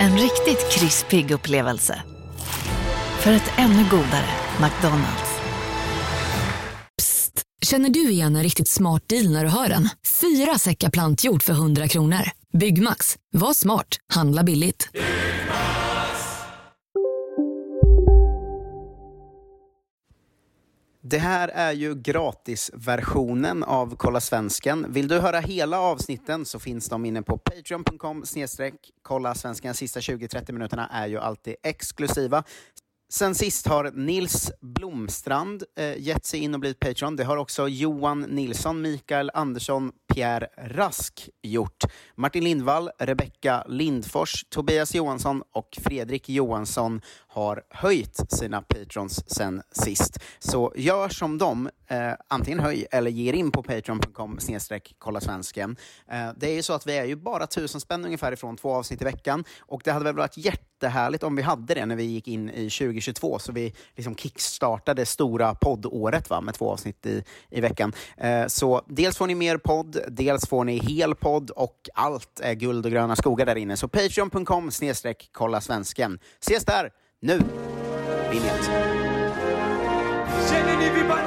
En riktigt krispig upplevelse. För ett ännu godare McDonalds. Psst! Känner du igen en riktigt smart deal när du hör den? Fyra säckar plantjord för 100 kronor. Byggmax. Var smart. Handla billigt. Det här är ju gratisversionen av Kolla Svensken. Vill du höra hela avsnitten så finns de inne på patreon.com snedstreck kolla svensken. Sista 20-30 minuterna är ju alltid exklusiva. Sen sist har Nils Blomstrand eh, gett sig in och blivit Patreon. Det har också Johan Nilsson, Mikael Andersson, Pierre Rask gjort. Martin Lindvall, Rebecka Lindfors, Tobias Johansson och Fredrik Johansson har höjt sina patrons sen sist. Så gör som dem, eh, antingen höj eller ge er in på patreon.com snedstreck kolla svensken. Eh, det är ju så att vi är ju bara tusen spänn ungefär ifrån två avsnitt i veckan och det hade väl varit jättehärligt om vi hade det när vi gick in i 2022 så vi liksom kickstartade stora poddåret va, med två avsnitt i, i veckan. Eh, så dels får ni mer podd, dels får ni hel podd och allt är guld och gröna skogar där inne. Så patreon.com snedstreck kolla svensken. Ses där! Nu! Vinjet. Känner ni vibbarna?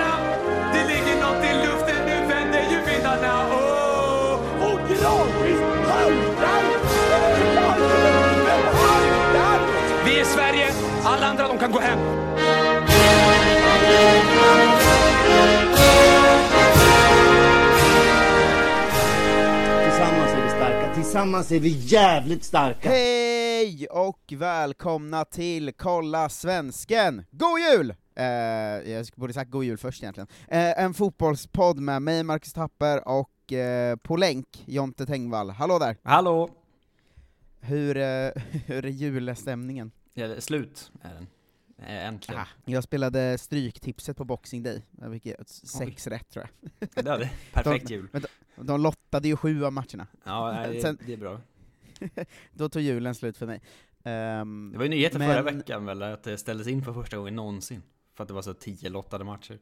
Alla andra de kan gå hem. Tillsammans är vi starka, tillsammans är vi jävligt starka! Hej och välkomna till Kolla Svensken! God jul! Eh, jag borde sagt god jul först egentligen. Eh, en fotbollspodd med mig, Marcus Tapper, och eh, på länk, Jonte Tengvall. Hallå där! Hallå! Hur, eh, hur är julstämningen? Är slut är den. Äntligen. Ah, jag spelade Stryktipset på Boxing Day, jag fick sex rätt tror jag. Det hade perfekt jul. De, de lottade ju sju av matcherna. Ja, nej, det, Sen- det är bra. Då tog julen slut för mig. Ehm, Det var ju nyheter men- förra veckan väl, att det ställdes in för första gången någonsin. För att det var så tio lottade matcher.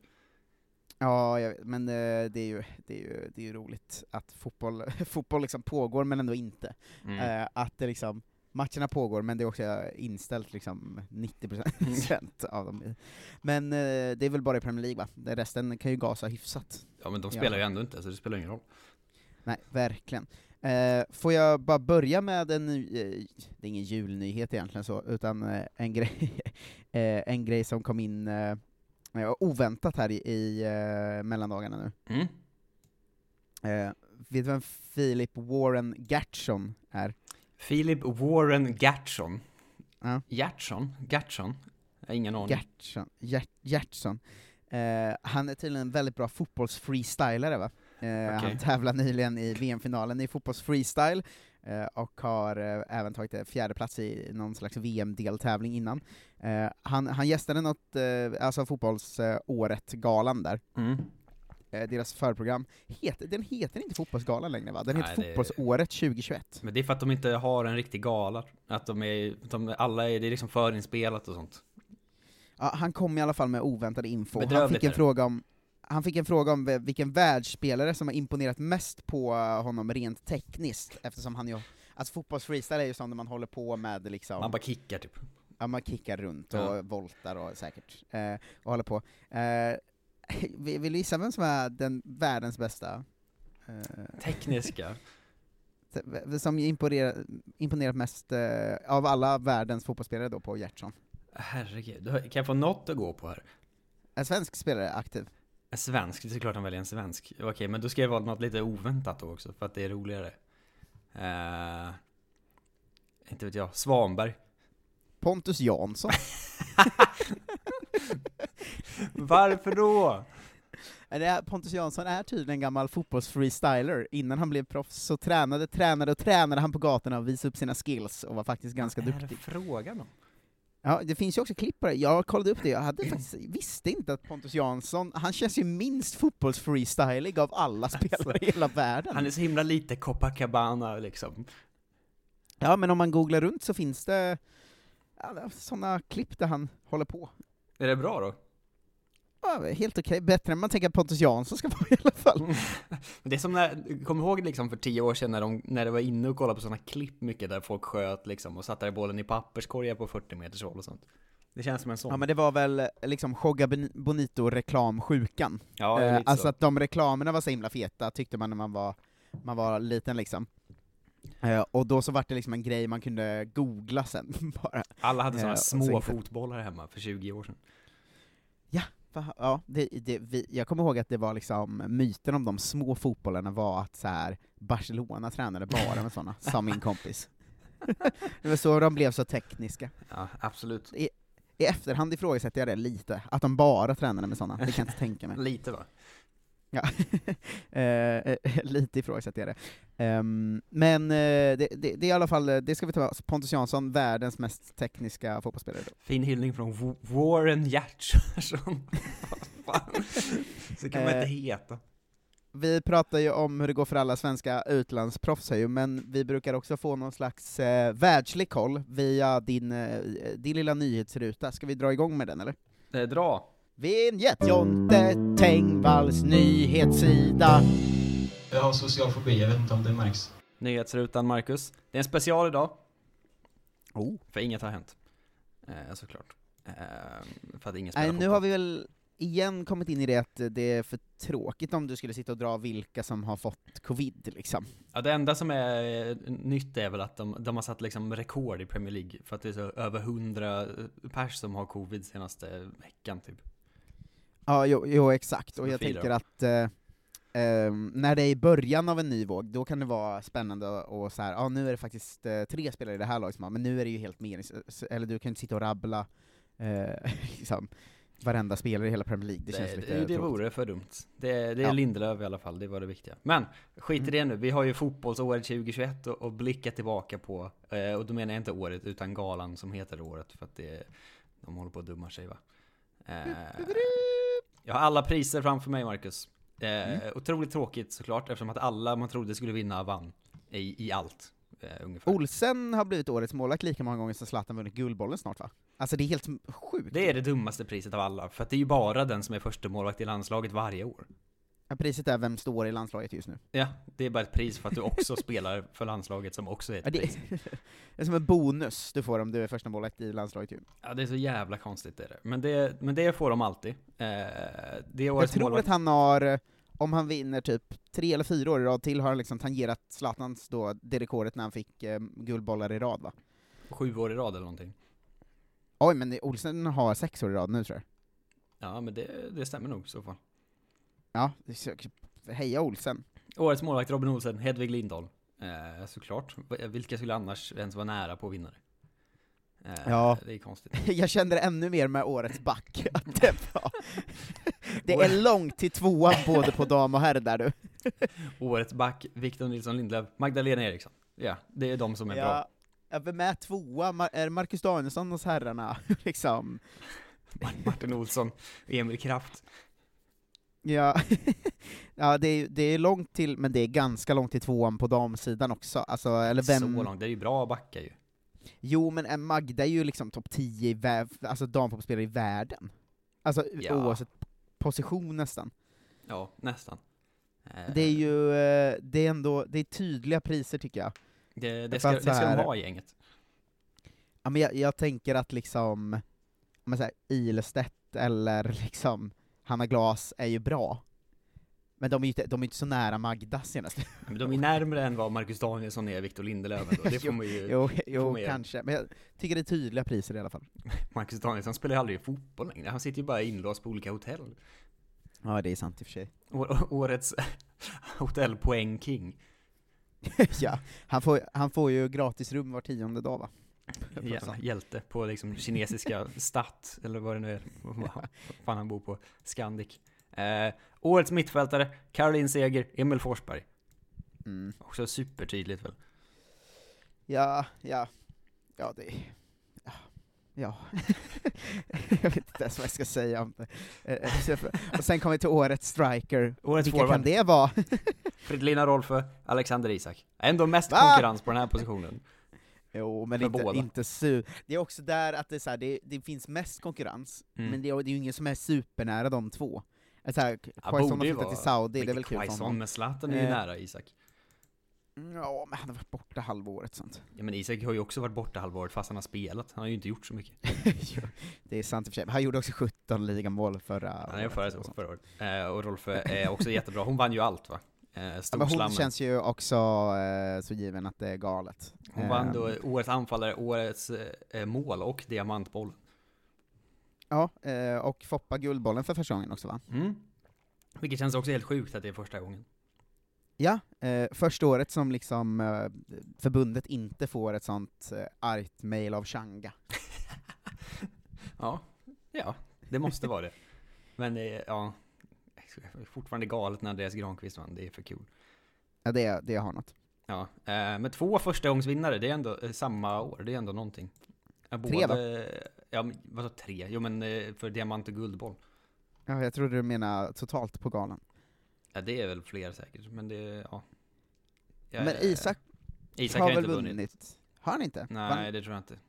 Ja, jag, men eh, det är ju, det är ju, det är ju roligt att fotboll, fotboll liksom pågår men ändå inte. Mm. Eh, att det liksom, matcherna pågår men det är också inställt liksom 90% av dem. Men eh, det är väl bara i Premier League va? Det resten kan ju gasa hyfsat. Ja men de Ja. spelar ju ändå inte, så det spelar ingen roll. Nej, verkligen. Eh, får jag bara börja med en, eh, det är ingen julnyhet egentligen så, utan eh, en, grej, eh, en grej som kom in eh, oväntat här i, i mellandagarna nu. Mm. Vet du vem Philip Warren Gertson är? Philip Warren Gertsson. Ja. Gertsson? Gertsson? Jag har ingen aning. Gertson. Gert, Gertson. Eh, han är tydligen en väldigt bra fotbollsfreestylare va? Eh, Han tävlade nyligen i VM-finalen i fotbollsfreestyle, eh, och har eh, även tagit fjärde plats i någon slags VM-deltävling innan. Eh, han, han gästade något, alltså fotbollsåret-galan där, Mm. Eh, deras förprogram. Heter, den heter inte Fotbollsgalan längre va? Den heter Nej, det- Fotbollsåret 2021. Men det är för att de inte har en riktig gala. Att de är, de, alla är, det är liksom förinspelat och sånt. Ja, han kom i alla fall med oväntad info. Han fick, en fråga om, han fick en fråga om vilken världsspelare som har imponerat mest på honom rent tekniskt, eftersom han ju, alltså fotbollsfreestyle är ju sånt där man håller på med liksom, Man bara kickar typ. ja, man kickar runt och Ja. voltar och säkert, eh, och håller på. Eh, vill du gissa vem som är den världens bästa? Eh, Tekniska. som imponerar, imponerat mest eh, av alla världens fotbollsspelare då på Gertsson? Herregud, kan jag få något att gå på här? En svensk spelare aktiv. En svensk, det är såklart han väljer en svensk. Okej, men då ska jag välja något lite oväntat då också, för att det är roligare. Eh, inte vet jag, Svanberg. Pontus Jansson. Varför då? Pontus Jansson är tydligen en gammal fotbollsfreestyler. Innan han blev proffs så tränade, tränade och tränade han på gatorna och visade upp sina skills och var faktiskt ganska Vad är det duktig. frågan om? Ja, det finns ju också klipp på det. Jag kollade upp det, jag hade faktiskt, visste inte att Pontus Jansson, han känns ju minst fotbolls-freestylig av alla spelare i hela världen. Han är så himla lite Copacabana liksom. Ja, men om man googlar runt så finns det ja, sådana klipp där han håller på. Är det bra då? Ja, helt okej, bättre än man tänker att Pontus Jansson ska vara i alla fall. Men Det är som när, kommer du ihåg liksom för tio år sedan när, de, när det var inne och kollade på sådana klipp mycket där folk sköt liksom och satte bollen i papperskorgar på 40 meters håll och sånt? Det känns som en sån. Ja men det var väl eh, liksom Jogga Boni- Bonito reklamsjukan. Ja, Eh, alltså så. att de reklamerna var så himla feta, tyckte man när man var, man var liten liksom. Eh, och då så var det liksom en grej man kunde googla sen bara. Alla hade Eh, sådana och små fotbollar hemma för 20 år sedan. Va? Ja, det, det, vi, jag kommer ihåg att det var liksom, myten om de små fotbollarna var att så här Barcelona tränade bara med sådana, sa min kompis. det var så de blev så tekniska. Ja, absolut. I, I efterhand ifrågasätter jag det lite, att de bara tränade med sådana, det kan jag inte tänka mig. Lite va? Ja, Eh, eh, lite ifrågasätter jag det. Ehm, men eh, det, det, det är i alla fall, eh, det ska vi ta med Pontus Jansson, världens mest tekniska fotbollsspelare. Då. Fin hyllning från Wa- Warren. Fan. Så kan man inte Eh, heta. Vi pratar ju om hur det går för alla svenska utlandsproffs här ju, men vi brukar också få någon slags eh, världslig koll via din, eh, din lilla nyhetsruta. Ska vi dra igång med den eller? Eh, dra. Vinjett Jonte Tengvalls nyhetssida. Jag har social fobi, jag vet inte om det märks. Nyhetsrutan Marcus. Det är en special idag. Oh. För inget har hänt. Eh, såklart. Eh, för att ingen spelar Nej, nu har vi väl igen kommit in i det att det är för tråkigt om du skulle sitta och dra vilka som har fått covid liksom. Ja, det enda som är eh, nytt är väl att de, de har satt liksom rekord i Premier League. För att det är så över 100 pers som har covid senaste veckan typ. Ja, jo, jo exakt, och jag firar. tänker att eh, ehm, när det är i början av en ny våg, då kan det vara spännande och så här, ja nu är det faktiskt eh, tre spelare i det här laget som har, men nu är det ju helt meningslöst, eller du kan inte sitta och rabbla eh, liksom, varenda spelare i hela Premier League, det, Det, känns det, lite det, tråkigt. vore för dumt. Det, det är Ja. Lindelöf i alla fall, det var det viktiga. Men skit i Mm. det nu, vi har ju fotbollsåret 2021 och, och blicka tillbaka på. Eh, och då menar jag inte året, utan galan som heter året. För att det, de håller på att dumma sig va. Eh, jag har alla priser framför mig Marcus. Eh, Mm. Otroligt tråkigt såklart, eftersom att alla man trodde skulle vinna vann. I, i allt. Eh, ungefär. Olsen har blivit årets målvakt lika många gånger som Zlatan vunnit Guldbollen snart va? Alltså det är helt sjukt. Det är det dummaste priset av alla, för att det är ju bara den som är första målvakt i landslaget varje år. Ja, priset är vem står i landslaget just nu. Ja, det är bara ett pris för att du också spelar för landslaget som också är ett Ja, det, pris. det är som en bonus du får om du är första målvakt i landslaget ju. Ja, det är så jävla konstigt det är det. Men det, men det får de alltid. Eh, det Jag tror målvakt. att han har, om han vinner typ tre eller fyra år i rad till, har han liksom tangerat Zlatans då, det rekordet när han fick eh, guldbollar i rad va? Sju år i rad eller någonting. Oj, men Olsen har sex år i rad nu tror jag. Ja, men det, det stämmer nog i så fall. Ja, heja Olsen. Årets målvakt Robin Olsen, Hedvig Lindahl. Eh, såklart. Vilka skulle annars ens vara nära på att vinna det? Eh, Ja. Det är konstigt. Jag kände det ännu mer med årets back, att det var... Det är långt till tvåan både på dam och herr där du. Årets back, Victor Nilsson Lindelöf, Magdalena Eriksson. Ja, det är de som är bra. Ja, ja, vem är tvåa? Mar- är Marcus Danielsson hos herrarna? liksom. Martin Olsson, Emil Kraft. Ja, ja det, är, det är långt till, men det är ganska långt till tvåan på damsidan också. Alltså, eller vem... Så långt, det är ju bra backar ju. Jo, men en Magda är ju liksom topp 10 i vä- alltså damfotbollsspelare i världen. Alltså Ja. oavsett position nästan. Ja, nästan. Eh, Det är ju, eh, det är ändå, det är tydliga priser tycker jag. det, det ska, att det ska de här- ha i gänget. Ja, men jag, jag tänker att liksom, om man säger Ilestedt eller liksom Hanna Glas är ju bra. Men de är ju inte, de är inte så nära Magda senast. Men de är närmare än vad Marcus Danielsson är Victor Lindelöf ändå. Det får man ju... Jo, jo man kanske. Men jag tycker det är tydliga priser i alla fall. Marcus Danielsson spelar ju aldrig fotboll längre. Han sitter ju bara inlåst på olika hotell. Ja, det är sant i och för sig. Å- Årets hotellpoäng king. ja, han får, han får ju gratis rum var tionde dag va? Ja, hjälte på liksom kinesiska Statt, eller vad det nu är. Vad fan han bor på. Scandic. Eh, årets mittfältare, Caroline Seger, Emil Forsberg. Mm. Också supertydligt väl. Ja, ja. Ja, det... Ja. Ja, jag vet inte ens vad jag ska säga om det. Eh, så- Och sen kommer vi till årets striker. Årets Vilka forward. kan det vara? Fridolina Rolfö, Alexander Isak. Ändå mest Va? konkurrens på den här positionen. Jo, men För inte, båda. inte su Det är också där att det, så här, det, det finns mest konkurrens, Mm. men det, är- det är ju ingen som är supernära de två. Alltså, här, Quaison har flyttat till Saudi, det är Men väl kul för honom. men Zlatan är ju Eh. nära Isak. Ja, men han har varit borta halvåret sånt. Ja men Isak har ju också varit borta halvåret fast han har spelat. Han har ju inte gjort så mycket. Det är sant i och för sig. Han gjorde också 17 ligamål förra Han är förra, förra året. Eh, och Rolfö är också jättebra. Hon vann ju allt va? Eh, Ja, men hon känns ju också eh, så given att det är galet. Hon vann då Ehm, årets anfallare, årets eh, mål och diamantboll. Ja, eh, och Foppa Guldbollen för första gången också va? Mm. Vilket känns också helt sjukt att det är första gången. Ja, eh, första året som liksom eh, förbundet inte får ett sånt eh, argt mail av Changa. Ja, ja, det måste vara det. Men är, ja, fortfarande galet när Andreas Granqvist vann, det är för kul. Ja, det, det har något. Ja, eh, men två förstagångsvinnare, det är ändå eh, samma år, det är ändå någonting. Ja, Tre, va? Ja, men vadå tre? Jo men eh, för diamant och guldboll. Ja, jag trodde du menade totalt på galan. Ja, det är väl fler säkert, men det, ja. Ja, Men Isak, Isak har har väl vunnit. vunnit. Har han inte? Nej, Vann- det tror jag inte.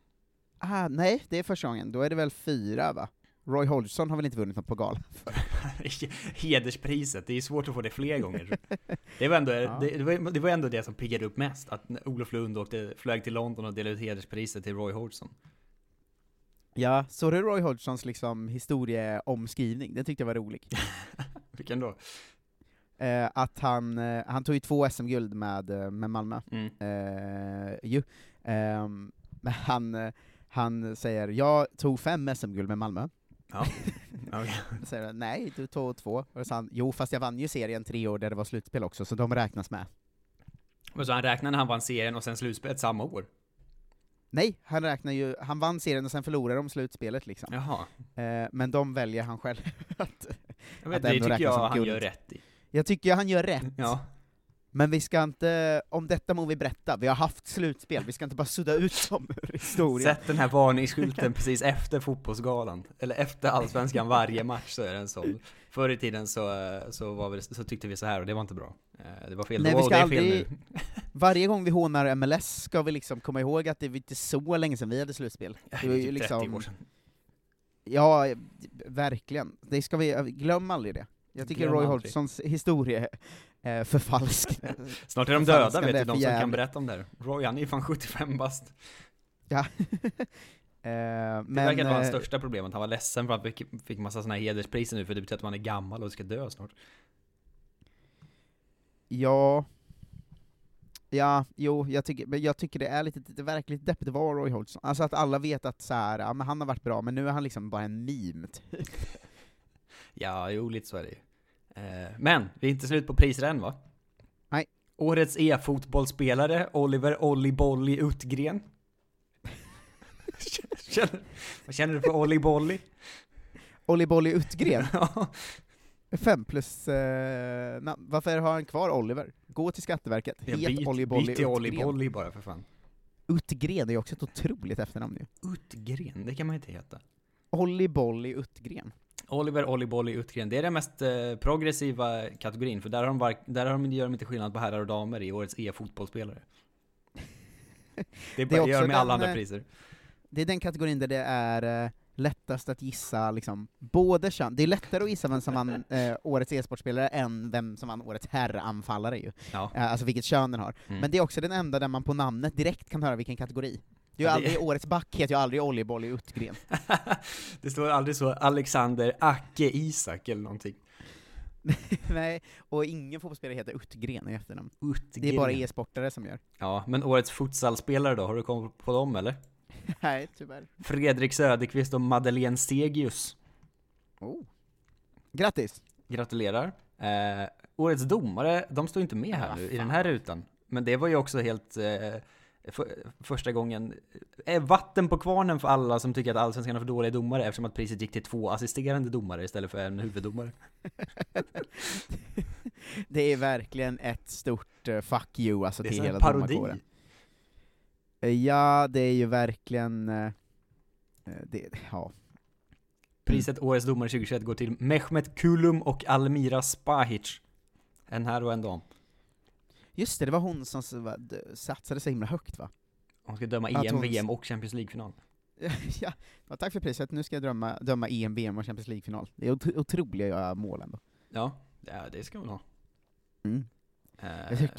Ah, nej, det är första gången. Då är det väl fyra va? Roy Hodgson har väl inte vunnit något på galan? Hederspriset, det är svårt att få det fler gånger. Det var ändå Ja. det, det, var, det var ändå det som piggade upp mest, att Olof Lund åkte, flög till London och delade ut hederspriset till Roy Hodgson. Ja, så du Roy Hodgsons liksom historieomskrivning? Den tyckte jag var rolig. Vilken då? Eh, att han, eh, han tog ju två SM-guld med, eh, med Malmö. Mm. Eh, ju. Ehm, han, eh, han säger, jag tog fem SM-guld med Malmö. Ja. Säger han, nej, du tog två. Och sa han, jo fast jag vann ju serien tre år där det var slutspel också, så de räknas med. Men så han räknade när han vann serien och sen slutspelet samma år? Nej, han räknar ju, han vann serien och sen förlorade de slutspelet liksom. Jaha. Eh, men de väljer han själv att, Jag vet, att det tycker räknas jag som han guld. gör rätt i. Jag tycker han gör rätt. Ja. Men vi ska inte, om detta må vi berätta, vi har haft slutspel, vi ska inte bara sudda ut dem ur historien. Sätt den här varningsskylten precis efter fotbollsgalan. Eller efter allsvenskan varje match så är det en sån. Förr i tiden så, så, var vi, så tyckte vi så här och det var inte bra. Eh, Det var fel Nej, då vi och det är fel aldrig, nu. varje gång vi hånar MLS ska vi liksom komma ihåg att det var inte så länge sedan vi hade slutspel. Det var ju typ 30 liksom, år sedan. ja, verkligen. Det ska vi, glöm aldrig det. Jag tycker Glöm Roy aldrig. Hodgsons historie eh, förfalsk. Snart är de döda förfalskande vet du, de som kan berätta om det här. Roy han är ju fan 75 bast. Ja. Eh, Det men, verkar vara hans eh, största problem, att han var ledsen för att han fick, fick massa såna här hederspriser nu för det betyder att man är gammal och ska dö snart. Ja, ja, jo, jag tycker, men jag tycker det är lite, det verkar lite deppigt att vara Roy Hodgson. Alltså att alla vet att så här, ja, men han har varit bra, men nu är han liksom bara en meme. typ. Ja, jo lite så är det ju. Eh, Men, vi är inte slut på priser än va? Nej. Årets e-fotbollsspelare, Oliver Olli Bolli Utgren. känner, vad känner du för Olli Bolli? Olli Bolli Utgren, Ja. fem plus, eh, namn. varför har han kvar Oliver? Gå till Skatteverket, Ja, het byt- Olli Bolli byt till Olli Utgren. Bolli bara för fan. Utgren är också ett otroligt efternamn ju. Utgren, det kan man inte heta. Olli Bolli Utgren. Oliver Olli Bolli Utgren, det är den mest eh, progressiva kategorin, för där, har de var, där har de, gör de inte skillnad på herrar och damer i årets e-fotbollsspelare. Det, är det gör de med alla andra priser. Det är den kategorin där det är eh, lättast att gissa liksom, både kön. Det är lättare att gissa vem som vann eh, årets e-sportspelare än vem som vann årets herranfallare ju. Ja. Eh, alltså vilket kön den har. Mm. Men det är också den enda där man på namnet direkt kan höra vilken kategori. Det är ju aldrig, årets back heter ju aldrig Olli Bolli Utgren. det står aldrig så Alexander Acke Isak eller någonting. Nej, och ingen fotbollsspelare heter Utgren i efternamn. Utgren. Det är bara e-sportare som gör. Ja, men årets futsalspelare då, har du kommit på dem eller? Nej, tyvärr. Fredrik Söderqvist och Madeleine Segius. Oh. Grattis! Gratulerar. Eh, årets domare, de står inte med här Ja, nu i fan. den här rutan. Men det var ju också helt eh, för, första gången, eh, vatten på kvarnen för alla som tycker att Allsvenskan har för dåliga domare eftersom att priset gick till två assisterande domare istället för en huvuddomare. Det är verkligen ett stort uh, fuck you alltså Det är till som en hela parodi. domarkåren. Eh, Ja, det är ju verkligen... eh, Eh, det, ja. Priset Årets domare 2021 går till Mehmet Kulum och Almira Spahic. En här och en dam. Just det, det var hon som satsade så himla högt va? Hon ska döma EM, hon- VM och Champions League-final. ja, ja, tack för priset, nu ska jag döma, döma EM, VM och Champions League-final. Det är ot- otroliga mål ändå. Ja, det ska hon ha. Mm. Jag,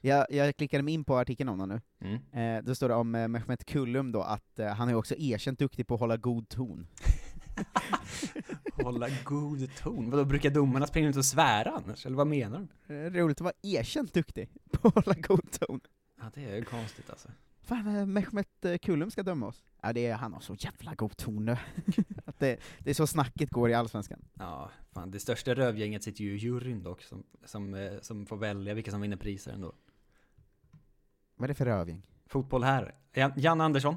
jag, jag klickade mig in på artikeln om honom nu. Mm. Eh, då står det om eh, Mehmet Kullum då, att eh, han är också erkänt duktig på att hålla god ton. Hålla god ton. Vadå, brukar domarna springa ut och svära annars? Eller vad menar de? Eh, roligt att vara erkänt duktig på att hålla god ton. Ja, det är ju konstigt alltså. Fan, eh, Mehmet eh, Kullum ska döma oss. Ja, det är, han har så jävla god ton nu. att det, det är så snacket går i Allsvenskan. Ja, fan, det största rövgänget sitter ju i juryn dock, som, som, som får välja vilka som vinner priser ändå. Vad är det för rövgäng? Fotboll här. Jan, Jan Andersson,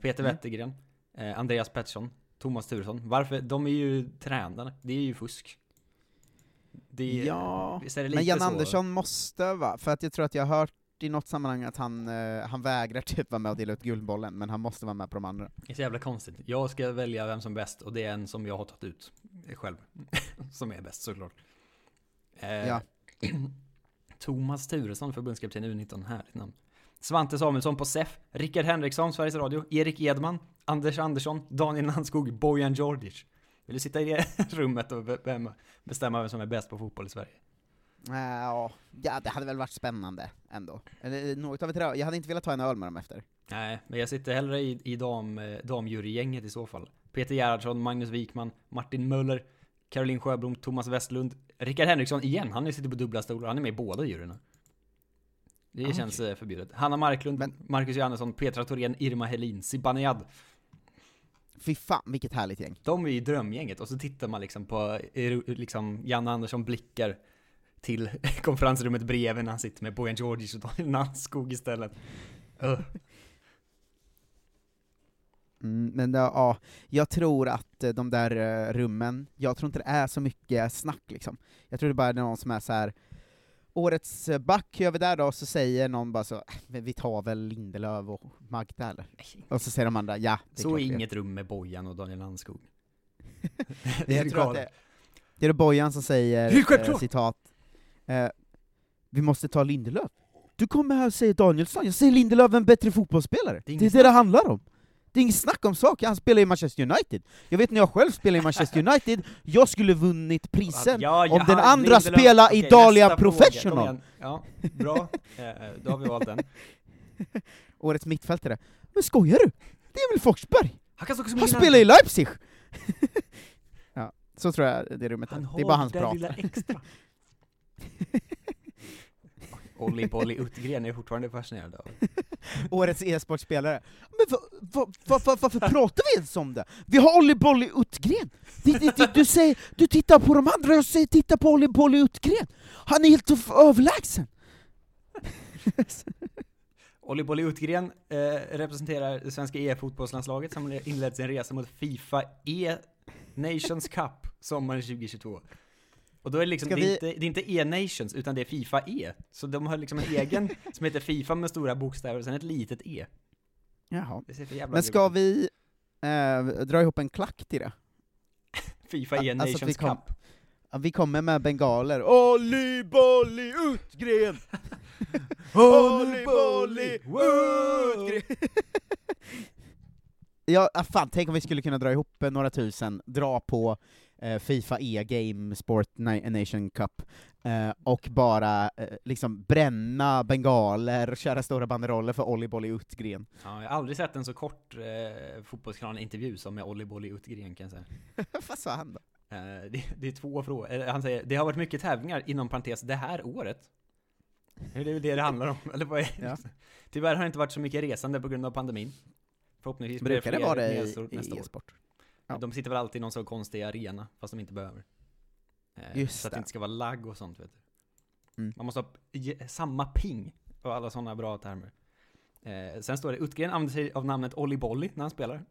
Peter Mm. Wettergren, Andreas Pettersson, Thomas Turesson. Varför? De är ju tränare. Det är ju fusk. Det är, Ja, är det men Jan så? Andersson måste va? För att jag tror att jag har hört i något sammanhang att han, eh, han vägrar typ vara med och dela ut Guldbollen, men han måste vara med på de andra. Det är så jävla konstigt. Jag ska välja vem som är bäst och det är en som jag har tagit ut själv. som är bäst såklart. Eh, Ja. Thomas Turesson, förbundskapten U19, härligt namn. Svante Samuelsson på SEF, Rickard Henriksson, Sveriges Radio, Erik Edman, Anders Andersson, Daniel Landskog, Bojan Djordjic. Vill du sitta i det rummet och be- be- bestämma vem som är bäst på fotboll i Sverige? Äh, ja, det hade väl varit spännande ändå. Eller något av ett Jag hade inte velat ta en öl med dem efter. Nej, men jag sitter hellre i, i dam, eh, damjurygänget i så fall. Peter Gerhardsson, Magnus Wikman, Martin Möller, Caroline Sjöblom, Thomas Westlund, Rickard Henriksson igen, han sitter på dubbla stolar, han är med i båda juryerna. Det Ah, känns eh, förbjudet. Hanna Marklund, Marcus Johannesson, Petra Thorén, Irma Helin, Zibanejad. Fy fan, vilket härligt gäng. De är ju drömgänget, och så tittar man liksom på, eh, liksom, Janne Andersson blickar till konferensrummet bredvid när han sitter med Bojan Djordjic och Daniel Nannskog istället. Ugh. Mm, men ja, ja, jag tror att eh, de där rummen, jag tror inte det är så mycket snack liksom. Jag tror det bara är någon som är så här. Årets back gör vi där då, så säger någon bara så, "Äh, vi tar väl Lindelöf och Magda eller? Och så säger de andra, ja, det är Så är vi gör." inget rum med Bojan och Daniel Landskog. Jag tror att det, det är det Bojan som säger, Det är eh, citat, eh, vi måste ta Lindelöf. Du kommer här och säger Danielsson, jag säger Lindelöf är en bättre fotbollsspelare. Det är inget det det handlar om. Det är inget snack om saker, han spelar i Manchester United. Jag vet när jag själl spelade i Manchester United, jag skulle vunnit prisen Ja, ja, om den andra Lindelöf- spelar i Okej. Kom Professional. Ja, bra. Eh, Då har vi valt den. Årets mittfältare. Men skojar du? Det är väl Forsberg? Han kan Han spelar i Leipzig! ja, så tror jag det rummet är. Det är bara hans prat. Olli Bolli Uttgren är fortfarande fascinerad av. Årets e-sportspelare. Men va, va, va, va, varför pratar vi ens om det? Vi har Olli Bolli Uttgren! Du, du, du, du, säger, du tittar på de andra, jag säger titta på Olli Bolli Uttgren! Han är helt överlägsen! Olli Bolli Uttgren eh, representerar det svenska e-fotbollslandslaget som inlett sin resa mot Fifa E-Nations Cup sommaren 2022. Och då är det liksom, Ska det är, vi- inte, det är inte E-Nations, utan det är Fifa E. Så de har liksom en egen som heter Fifa med stora bokstäver och sen ett litet E. Jaha. Det ser för jävla Men ska ut. vi eh, dra ihop en klack till det? Fifa Alltså, E-Nations vi kom- Cup. Vi kommer med bengaler. Olli Bolli Uttgren! Olli Bolli Uttgren! Ja, ah, fan, tänk om vi skulle kunna dra ihop eh, några tusen, dra på Fifa E-Game Sport Na- Nation Cup, eh, och bara eh, liksom bränna bengaler köra stora banderoller för Olli Bolli Uttgren. Ja, jag har aldrig sett en så kort eh, fotbollskanal-intervju som med Olli Bolli Uttgren kan jag säga. Vad sa han då? Eh, det, det är två frågor. Eh, Han säger, det har varit mycket tävlingar inom parentes det här året. Det är väl det det handlar om, eller vad är Ja. Tyvärr har det inte varit så mycket resande på grund av pandemin. Förhoppningsvis blir det fler vara det i, i e-sport? Ja. De sitter väl alltid i någon sån konstig arena, fast de inte behöver. Eh, Just så att det det. inte ska vara lagg och sånt vet du. Mm. Man måste ha samma ping och alla sådana bra termer. Eh, sen står det, Uttgren använder sig av namnet Olli Bolli när han spelar.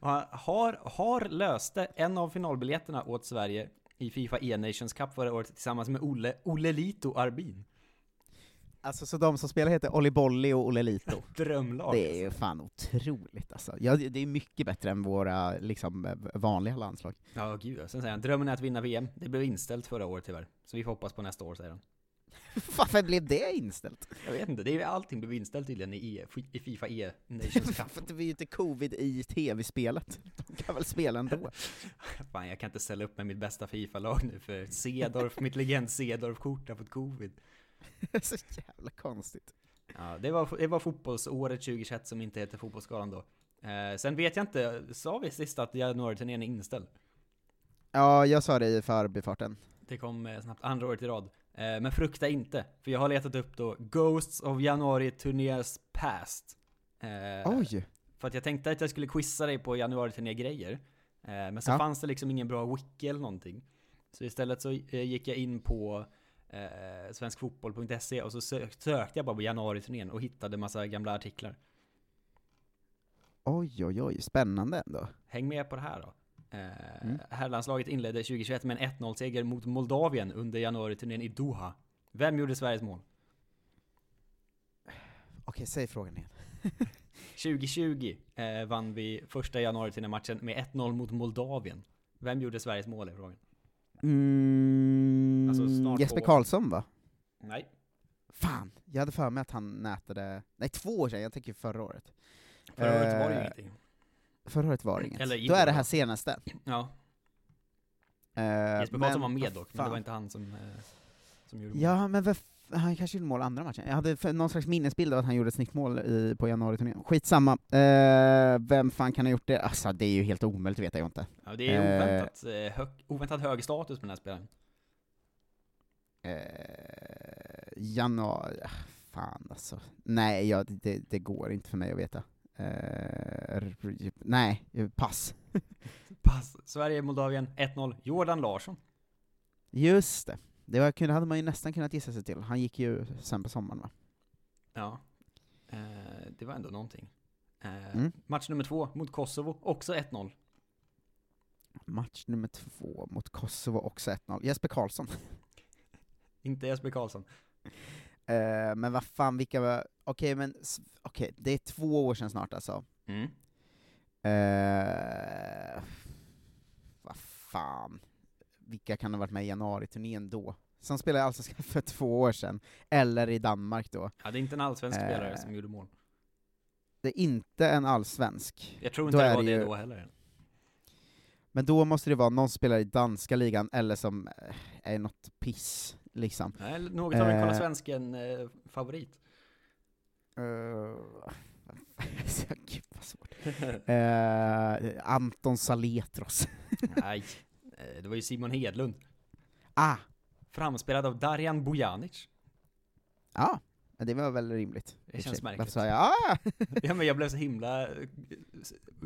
och har, har löste en av finalbiljetterna åt Sverige i Fifa E-Nations Cup förra året tillsammans med Olle, Olle Lito Arbin. Alltså så de som spelar heter Olli Bolli och Olle Lito. Drömlag. Det är ju fan otroligt alltså. Ja, det är mycket bättre än våra liksom, vanliga landslag. Ja, gud ja. Sen säger han, drömmen är att vinna VM. Det blev inställt förra året tyvärr. Så vi får hoppas på nästa år, säger han. Varför blev det inställt? Jag vet inte, det är allting blev inställt tydligen i, e, i Fifa E Nations Cup. För det var ju inte covid i tv-spelet. De kan väl spela ändå? Fan, jag kan inte ställa upp med mitt bästa Fifa-lag nu för Cedorf, mitt legend Cedorf-kort har fått covid. Så jävla konstigt. Ja, det var, det var fotbollsåret 2021 som inte heter Fotbollsskalan då. Eh, sen vet jag inte, sa vi sist att januariturnén är inställd? Ja, jag sa det i förbifarten. Det kom eh, snabbt andra året i rad. Eh, men frukta inte, för jag har letat upp då Ghosts of January Turnérs Past. Eh, Oj! För att jag tänkte att jag skulle quizza dig på januariturné-grejer. Eh, men så Ja. fanns det liksom ingen bra wiki eller någonting. Så istället så eh, gick jag in på eh, svenskfotboll.se och så sök, sökte jag bara på januariturnén och hittade massa gamla artiklar. Oj, oj, oj, spännande ändå. Häng med på det här då. Eh, Mm. Herrlandslaget inledde 2021 med en 1-0-seger mot Moldavien under januariturnén i Doha. Vem gjorde Sveriges mål? Okej, säg frågan igen. 2020 eh, vann vi första januariturné-matchen med 1-0 mot Moldavien. Vem gjorde Sveriges mål i frågan? Mm, Alltså, snart Jesper. Karlsson va? Nej. Fan, jag hade för mig att han nätade, nej två år sedan, jag tänker förra året. Förra året var det ju Eh, ingenting. Förra året var det inget. Eller Då är det här senaste. Ja. Eh, Jesper Karlsson var med dock, men det var inte han som, eh, som gjorde mål. Ja, men vad han kanske gjorde mål andra matchen. Jag hade någon slags minnesbild av att han gjorde ett snittmål i, på januariturnén. Skitsamma. Eh, vem fan kan ha gjort det? Alltså, det är ju helt omöjligt, vet jag inte. Ja, det är Eh, oväntat, eh, hög, oväntat hög status på den här spelaren. Eh, januari... ah, Fan alltså. Nej, ja, det, det går inte för mig att veta. Eh, nej, pass. Pass. Sverige, Moldavien, 1-0. Jordan Larsson. Just det. Det var, hade man ju nästan kunnat gissa sig till. Han gick ju sen på sommaren va? Ja. Eh, det var ändå någonting. Eh, Mm. Match nummer två mot Kosovo, också 1-0. Match nummer två mot Kosovo, också 1-0. Jesper Karlsson. Inte Jesper Karlsson. Eh, men vad fan, vilka var... Okej, men s- okej, det är två år sedan snart alltså. Mm. Eh, vad fan. Vilka kan ha varit med i januariturnén då? Som spelade i Allsvenskan för två år sedan, eller i Danmark då. Ja, det är inte en allsvensk Eh. spelare som gjorde mål. Det är inte en allsvensk. Jag tror Då inte det är var det det ju- då heller. Men då måste det vara någon som spelar i danska ligan, eller som eh, är något piss, liksom. Nej, något av en Kolla Eh. Svensken-favorit. Uh, Gud vad svårt. Eh, Anton Saletros. Nej, eh, det var ju Simon Hedlund. ah, Framspelad av Darjan Bojanic. ja, men det var väl rimligt. Det känns märkligt. Varför sa jag ah? Ja men jag blev så himla eh,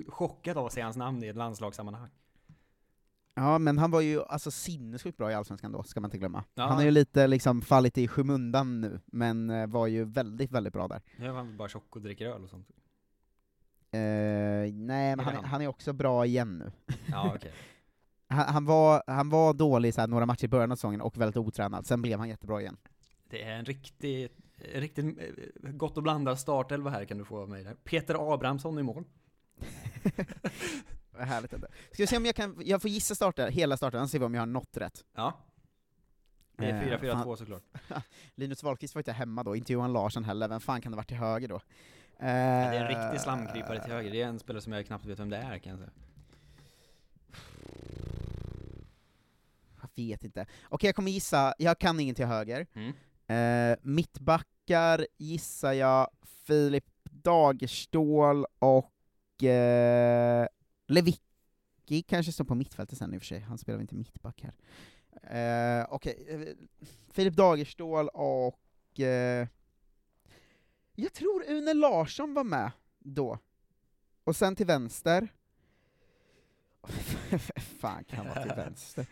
chockad av att se hans namn i ett landslagssammanhang. Ja, men han var ju alltså sinnessjukt bra i Allsvenskan då, ska man inte glömma. Ja. Han har ju lite liksom fallit i skymundan nu, men eh, var ju väldigt, väldigt bra där. Nu är han bara tjock och dricker öl och sånt. Eh, nej, men han, han? är också bra igen nu. Ja okej. Han, han, var, han var dålig så här, några matcher i början av säsongen och väldigt otränad, sen blev han jättebra igen. Det är en riktig, riktigt eh, gott och blandad startelva här kan du få av mig där. Peter Abrahamsson i mål. Vad härligt ändå. Ska vi se om jag kan, jag får gissa starta, hela starten, se om jag har något rätt. Ja. Det är Eh, 4-4-2 fan. såklart. Linus Wahlqvist var inte hemma då, inte Johan Larsson heller, vem fan kan det varit till höger då? Ja, det är en Eh, riktig slamkrypare till höger. Det är en spelare som jag knappt vet vem det är kan jag säga. Vet inte. Okej, jag kommer gissa, jag kan ingen till höger. Mm. Eh, mittbackar gissar jag Filip Dagerstål och eh, Lewicki kanske står på mittfältet sen i och för sig, han spelar väl inte mittback här. Eh, Okej, eh, Filip Dagerstål och eh, jag tror Une Larsson var med då. Och sen till vänster, fan kan vara till vänster?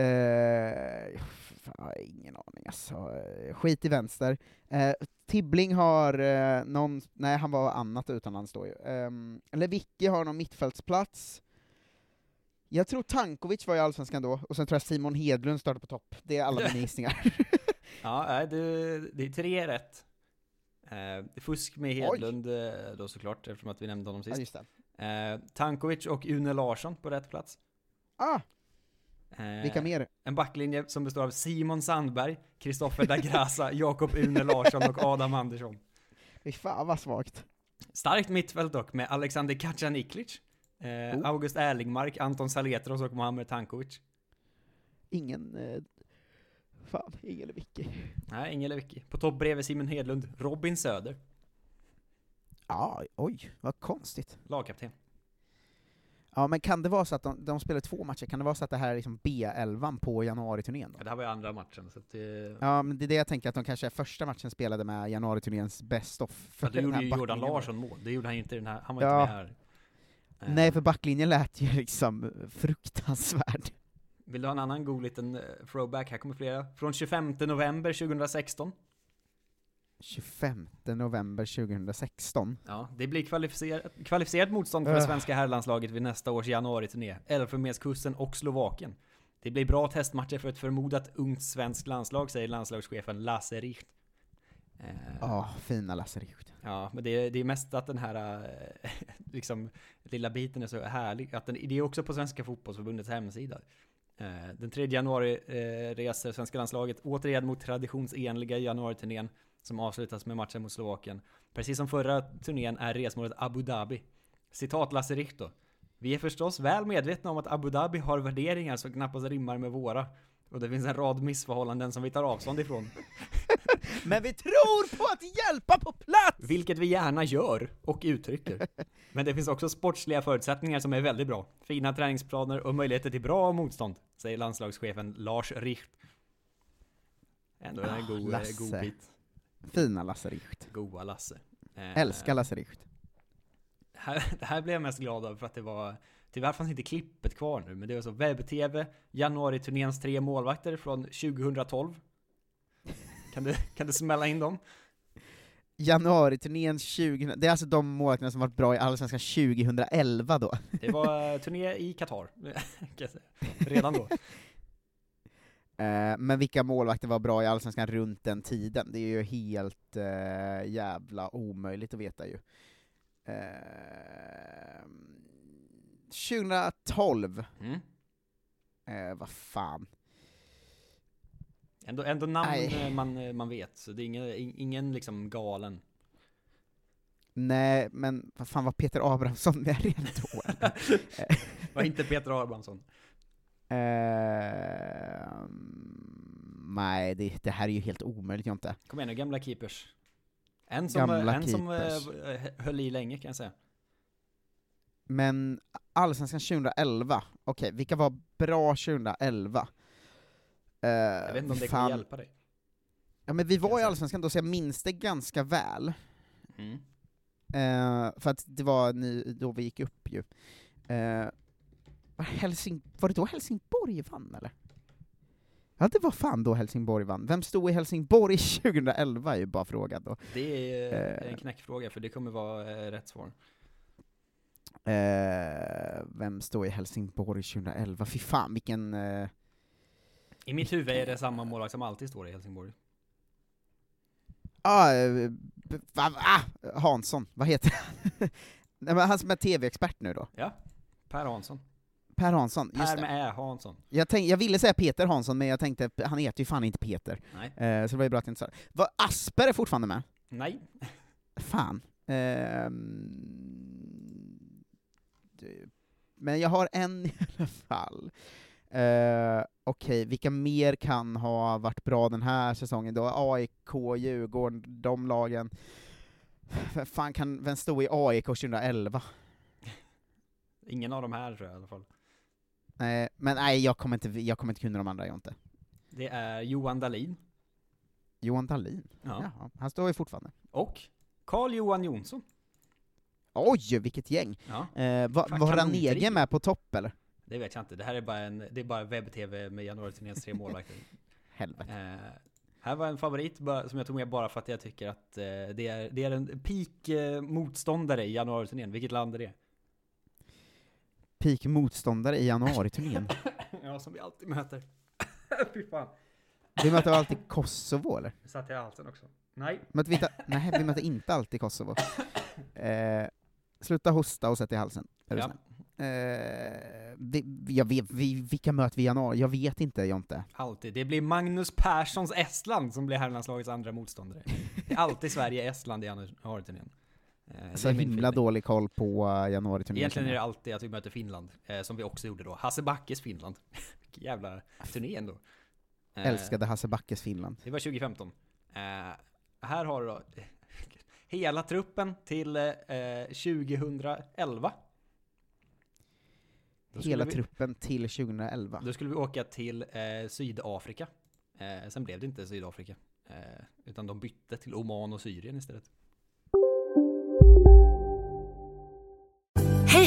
Eh, fan, ingen aning alltså. Eh, Skit i vänster. Eh, Tibbling har eh, någon, nej han var annat utomlands då ju. Um, Lewicki har någon mittfältsplats. Jag tror Tankovic var i Allsvenskan då, och sen tror jag Simon Hedlund startade på topp. Det är alla mina gissningar. Ja, nej, det, är tre rätt. Eh, fusk med Hedlund eh, då såklart, eftersom att vi nämnde honom Ja, sist. det. Eh, Tankovic och Une Larsson på rätt plats. Ah, Eh, vilka mer? En backlinje som består av Simon Sandberg, Kristoffer da Grasa, Jakob Une Larsson och Adam Andersson. Fy fan vad svagt. Starkt mittfält dock med Alexander Kacaniklic, eh, Oh. August Erlingmark, Anton Saletros och Mohamed Tankovic. Ingen... Eh, fan, ingen eller Vicky. Nej, ingen Lewicki. På topp bredvid Simon Hedlund, Robin Söder, Ja, oj, vad konstigt. lagkapten. Ja, men kan det vara så att de, de spelar två matcher, kan det vara så att det här är liksom B11 på januariturnén? Ja, det här var ju andra matchen, så det... Ja, men det är det jag tänker, att de kanske är första matchen spelade med januariturnéns best of. Då den gjorde ju Jordan Larsson mål, det gjorde han ju inte den här, han var Ja. inte med här. Eh, Nej, för backlinjen lät ju liksom fruktansvärd. Vill du ha en annan god liten eh, throwback? Här kommer flera. Från 25 november 2016. 25 november 2016. Ja, det blir kvalificerat, kvalificerat motstånd för det Ugh. svenska herrlandslaget vid nästa års januariturné. Elfenbenskusten och Slovakien. Det blir bra testmatcher för ett förmodat ungt svenskt landslag, säger landslagschefen Lasse Richt. Eh, Ja, fina Lasse Richt. Ja, men det är, det är mest att den här eh, liksom, lilla biten är så härlig. Att den, det är också på Svenska Fotbollsförbundets hemsida. Eh, Den 3 januari eh, reser svenska landslaget återigen mot traditionsenliga januariturnén som avslutas med matchen mot Slovakien. Precis som förra turnén är resmålet Abu Dhabi. Citat Lasse Richt då. Vi är förstås väl medvetna om att Abu Dhabi har värderingar som knappast rimmar med våra. Och det finns en rad missförhållanden som vi tar avstånd ifrån. Men vi tror på att hjälpa på plats! Vilket vi gärna gör och uttrycker. Men det finns också sportsliga förutsättningar som är väldigt bra. Fina träningsplaner och möjligheter till bra motstånd, säger landslagschefen Lars Richt. Ändå en Ah, god, eh, Lasse. god bit. Fina Lasse Richt. Goa Lasse. Eh, Älskar Lasse Richt. Här, det här blev jag mest glad av för att det var Tyvärr fanns inte klippet kvar nu, men det var så webb-tv, januari-turnéns tre målvakter från 2012. Kan du, kan du smälla in dem? Januariturnén 20... Det är alltså de målvakterna som varit bra i Allsvenskan 2011 då. Det var turné i Qatar, kan jag säga. Redan då. Eh, men vilka målvakter var bra i Allsvenskan runt den tiden? Det är ju helt eh, jävla omöjligt att veta ju. Eh, 2012, Mm. eh, vad fan. Ändå, ändå namn eh, man, eh, man vet, så det är ingen, in- ingen liksom galen. Nej, men vad fan var Peter Abrahamsson med redan då? Var inte Peter Abrahamsson. Eh, nej, det, det här är ju helt omöjligt Jonte. Kom igen nu, gamla keepers. En som, Gamla en som keepers. eh, höll i länge kan jag säga. Men Allsvenskan 2011, okej, vilka var bra 2011? Eh, Jag vet inte om det kommer fan. hjälpa dig. Ja men vi var i. Allsvenskan då, så jag minns det ganska väl. Mm. Eh, för att det var ni, då vi gick upp ju. Eh, var, Helsing, var det då Helsingborg vann eller? Ja det var fan då Helsingborg vann. Vem stod i Helsingborg 2011 är ju bara frågan då. Det är Eh. en knäckfråga, för det kommer vara eh, rätt svar. Eh, vem stod i Helsingborg 2011? Fy fan vilken... Eh, I mitt huvud är det samma målvakt som alltid står i Helsingborg. ah, eh, ah, Hansson, vad heter han? Nej, men han som är tv-expert nu då. Ja, Per Hansson. Per Hansson, just Per med Ä Hansson. Jag, tänk, jag ville säga Peter Hansson, men jag tänkte, han heter ju fan inte Peter. Nej. Eh, så det var ju bra att jag inte sa det. Var Asper är fortfarande med? Nej. Fan. Ehm, men jag har en i alla fall. Eh, Okej, vilka mer kan ha varit bra den här säsongen då? AIK, Djurgården, de lagen. Vem fan kan, vem stod i AIK 2011? Ingen av de här tror jag i alla fall. Nej, men nej, jag kommer inte, jag kommer inte kunna de andra, jag inte. Det är Johan Dahlin. Johan Dahlin? Ja. Jaha, han står ju fortfarande. Och Carl-Johan Jonsson. Oj, vilket gäng! Ja. Eh, va, Fan, var kanontrio. Ranege med på topp eller? Det vet jag inte. Det här är bara en, det är bara webb-tv med januariturnéns tre målvakter. Helvete. Eh, här var en favorit som jag tog med bara för att jag tycker att eh, det, är, det är en peak eh, motståndare i januariturnén. Vilket land är det? Peak motståndare i januariturnén. ja, som vi alltid möter. Fy fan. Vi möter alltid Kosovo eller? Satt i halsen också. Nej. Möter vi inte, nej, vi möter inte alltid Kosovo. Eh, sluta hosta och sätt i halsen. Är du Ja. Eh, vi, jag vet, vi, vilka möter vi i januari? Jag vet inte, Jonte. Alltid. Det blir Magnus Perssons Estland som blir herrlandslagets andra motståndare. Det är alltid Sverige-Estland i januariturnén. Eh, Så himla dålig koll på uh, januari-turnén. Egentligen är det alltid att vi möter Finland, eh, som vi också gjorde då. Hasse Backes Finland. Vilken jävla turné ändå. Eh, Älskade Hasse Backes Finland. Det var 2015. Eh, här har du då hela truppen till eh, 2011. Då skulle Hela vi- truppen till 2011. Då skulle vi åka till eh, Sydafrika. Eh, sen blev det inte Sydafrika. Eh, utan de bytte till Oman och Syrien istället.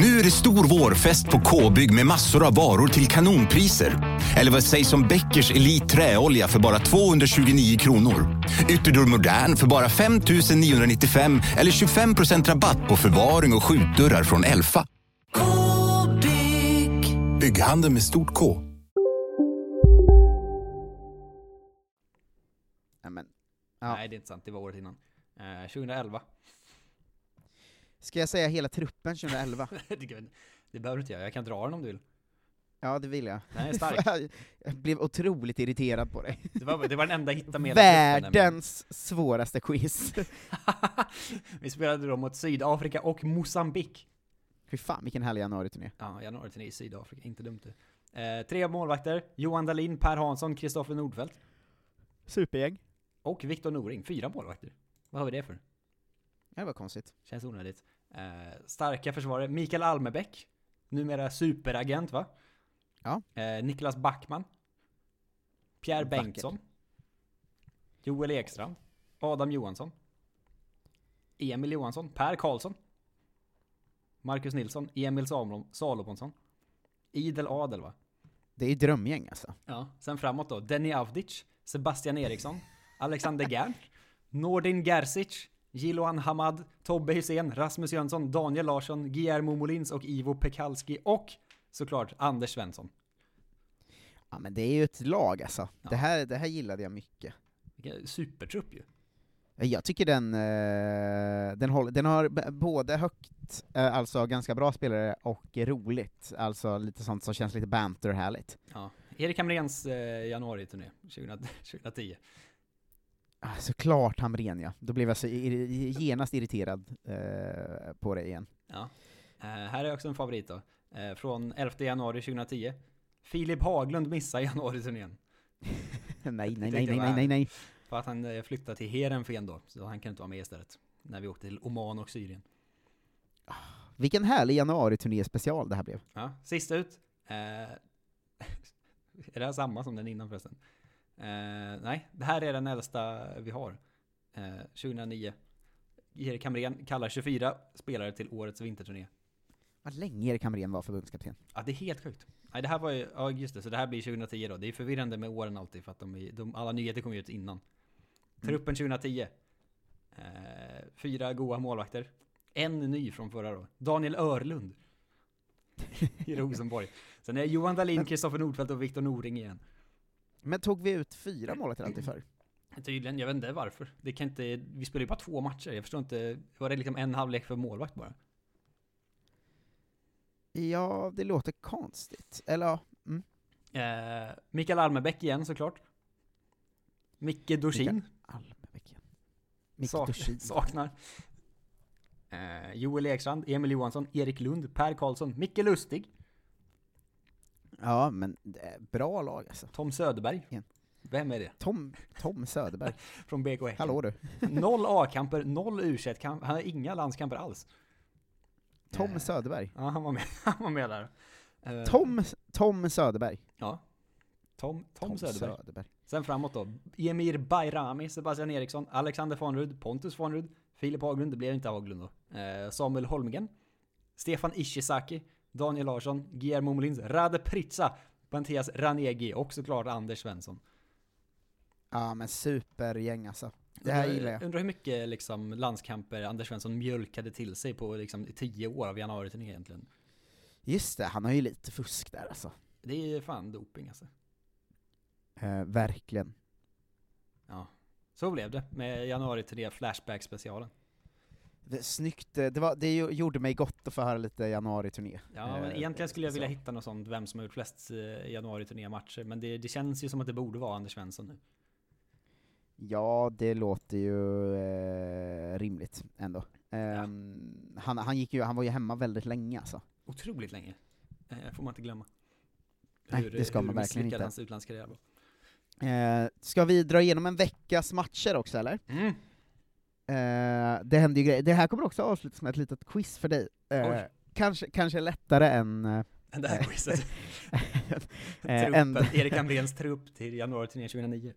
Nu är det stor vårfest på K-bygg med massor av varor till kanonpriser. Eller vad sägs om Bäckers Elite Träolja för bara 229 kronor? Ytterdörr Modern för bara 5 995 eller 25% rabatt på förvaring och skjutdörrar från Elfa. K-bygg. Bygghandeln med stort K. Ja. Nej, det är inte sant. Det var året innan. Eh, 2011. Ska jag säga hela truppen 2011? det, det behöver du inte göra. Jag kan dra den om du vill. Ja, det vill jag. Den är stark. jag blev otroligt irriterad på dig. Det var, det var den enda hitta med hela truppen. Världens svåraste quiz. Vi spelade då mot Sydafrika och Mosambik. Fy fan vilken härlig januari-turné. Ja, januari i Sydafrika. Inte dumt det. Eh, tre målvakter. Johan Dahlin, Per Hansson, Kristoffer Nordfeldt. Supergäng. Och Viktor Noring. Fyra målvakter. Vad har vi det för? Det var konstigt. Känns onödigt. Eh, starka försvarare. Mikael Almebäck. Numera superagent va? Ja. Eh, Niklas Backman. Pierre Vackert. Bengtsson. Joel Ekstrand. Adam Johansson. Emil Johansson. Per Karlsson. Marcus Nilsson. Emil Salom- Salomonsson. Idel Adel va? Det är drömgäng alltså. Ja. Sen framåt då. Denny Avdic. Sebastian Eriksson. Alexander Gern. Nordin Gerzic. Jiloan Hamad. Tobbe Hysén. Rasmus Jönsson. Daniel Larsson. Guillermo Molins och Ivo Pekalski. Och såklart Anders Svensson. Ja men det är ju ett lag alltså. Ja. Det, här, det här gillade jag mycket. Vilken supertrupp ju. Jag tycker den, eh, den, håller, den har både högt, eh, alltså ganska bra spelare, och roligt. Alltså lite sånt som känns lite banter-härligt. Ja. Erik Hamréns eh, januari-turné 2000 2010. Ah, Såklart Hamrén ja. Då blev jag så ir- genast irriterad eh, på det igen. Ja. Eh, här är också en favorit då. Eh, från 11 januari 2010. Filip Haglund missar januari-turnén. nej, nej, nej, nej, nej, nej, nej. För att han eh, flyttade till Heerenveen då, så han kan inte vara med istället. När vi åkte till Oman och Syrien. Vilken härlig januari-turné special det här blev. Ja, sista ut. Eh, är det här samma som den innan förresten? Eh, nej, det här är den äldsta vi har. Eh, 2009. Erik Hamrén kallar 24 spelare till årets vinterturné. Vad länge Erik Hamrén var förbundskapten. Ja, det är helt sjukt. Nej, det här var ju, ja just det, så det här blir 2010 då. Det är förvirrande med åren alltid för att de, de alla nyheter kommer ut innan. Truppen 2010. Eh, fyra goa målvakter. En ny från förra då. Daniel Örlund. I Rosenborg. Sen är Johan Dahlin, Kristoffer Nordfeldt och Viktor Noring igen. Men tog vi ut fyra målvakter alltid förr? Tydligen, jag vet inte varför. Det kan inte, vi spelar ju bara två matcher. Jag förstår inte, var det liksom en halvlek för målvakt bara? Ja, det låter konstigt. Eller ja, mm. Eh, Mikael Almebäck igen såklart. Micke Dorsin. Almebäck igen. Micke Sak- Dorsin. Saknar. Eh, Joel Ekstrand, Emil Johansson, Erik Lund, Per Karlsson, Micke Lustig, Ja, men det är bra lag alltså. Tom Söderberg. Igen. Vem är det? Tom, Tom Söderberg. Från BK Häcken. Hallå du. Noll A-kamper, noll u Han har inga landskamper alls. Tom Eh, Söderberg. Ja, han var med, han var med där. Eh, Tom, Tom Söderberg. Ja. Tom, Tom, Tom Söderberg. Söderberg. Sen framåt då. Emir Bayrami, Sebastian Eriksson, Alexander Fonrud, Pontus Fonrud, Filip Haglund, det blev inte Haglund då. Eh, Samuel Holmgren, Stefan Ishizaki, Daniel Larsson, Guillermo Molins, Rade Pritsa, Mattias Ranegi och såklart Anders Svensson. Ja men supergäng alltså. Det här Undrar- gillar jag. Undrar hur mycket liksom, landskamper Anders Svensson mjölkade till sig på liksom, tio år av januari egentligen. Just det, han har ju lite fusk där alltså. Det är fan doping alltså. Eh, verkligen. Ja. Så blev det med januari till det Flashback-specialen. Det, snyggt, eh, det, var, det gjorde mig gott att få höra lite januari-turné. Ja, men Eh, egentligen skulle jag vilja så. hitta något sånt, vem som har gjort flest eh, januari-turnématcher, men det, det känns ju som att det borde vara Anders Svensson nu. Ja, det låter ju eh, rimligt ändå. Ehm, han, han, gick ju, han var ju hemma väldigt länge alltså. Otroligt länge. Eh, får man inte glömma. Nej, det ska hur man verkligen misslyckad inte. hans utlandskarriär var. Eh, ska vi dra igenom en veckas matcher också eller? Mm. Eh, det händer ju grejer. Det här kommer också avslutas med ett litet quiz för dig. Eh, kanske, kanske lättare än... eh, Det här eh, quizet. eh, Truppen, Erik Hamréns trupp till januari-turnén 2009.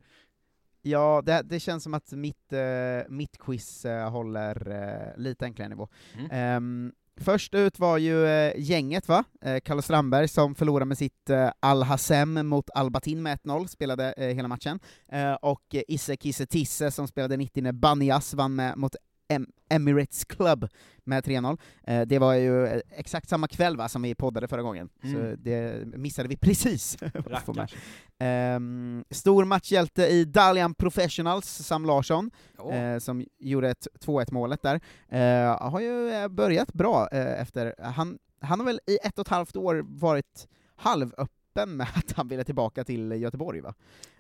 Ja, det, det känns som att mitt, eh, mitt quiz håller lite enklare nivå. Mm. Först ut var ju eh, gänget, va? Eh, Kalle Strandberg som förlorade med sitt eh, Al-Hassem mot Albatin med 1-0, spelade eh, hela matchen. Eh, och eh, Isse Kisse Tisse som spelade 90 när Banias vann med, mot em Emirates Club med 3-0. Eh, det var ju eh, exakt samma kväll va, som vi poddade förra gången, så Mm. det missade vi precis. Ehm, stor matchhjälte i Dalian Professionals, Sam Larsson, eh, som gjorde ett 2-1 målet där. Eh, har ju eh, börjat bra eh, efter, han, han har väl i ett och ett halvt år varit halvöppen med att han ville tillbaka till Göteborg va?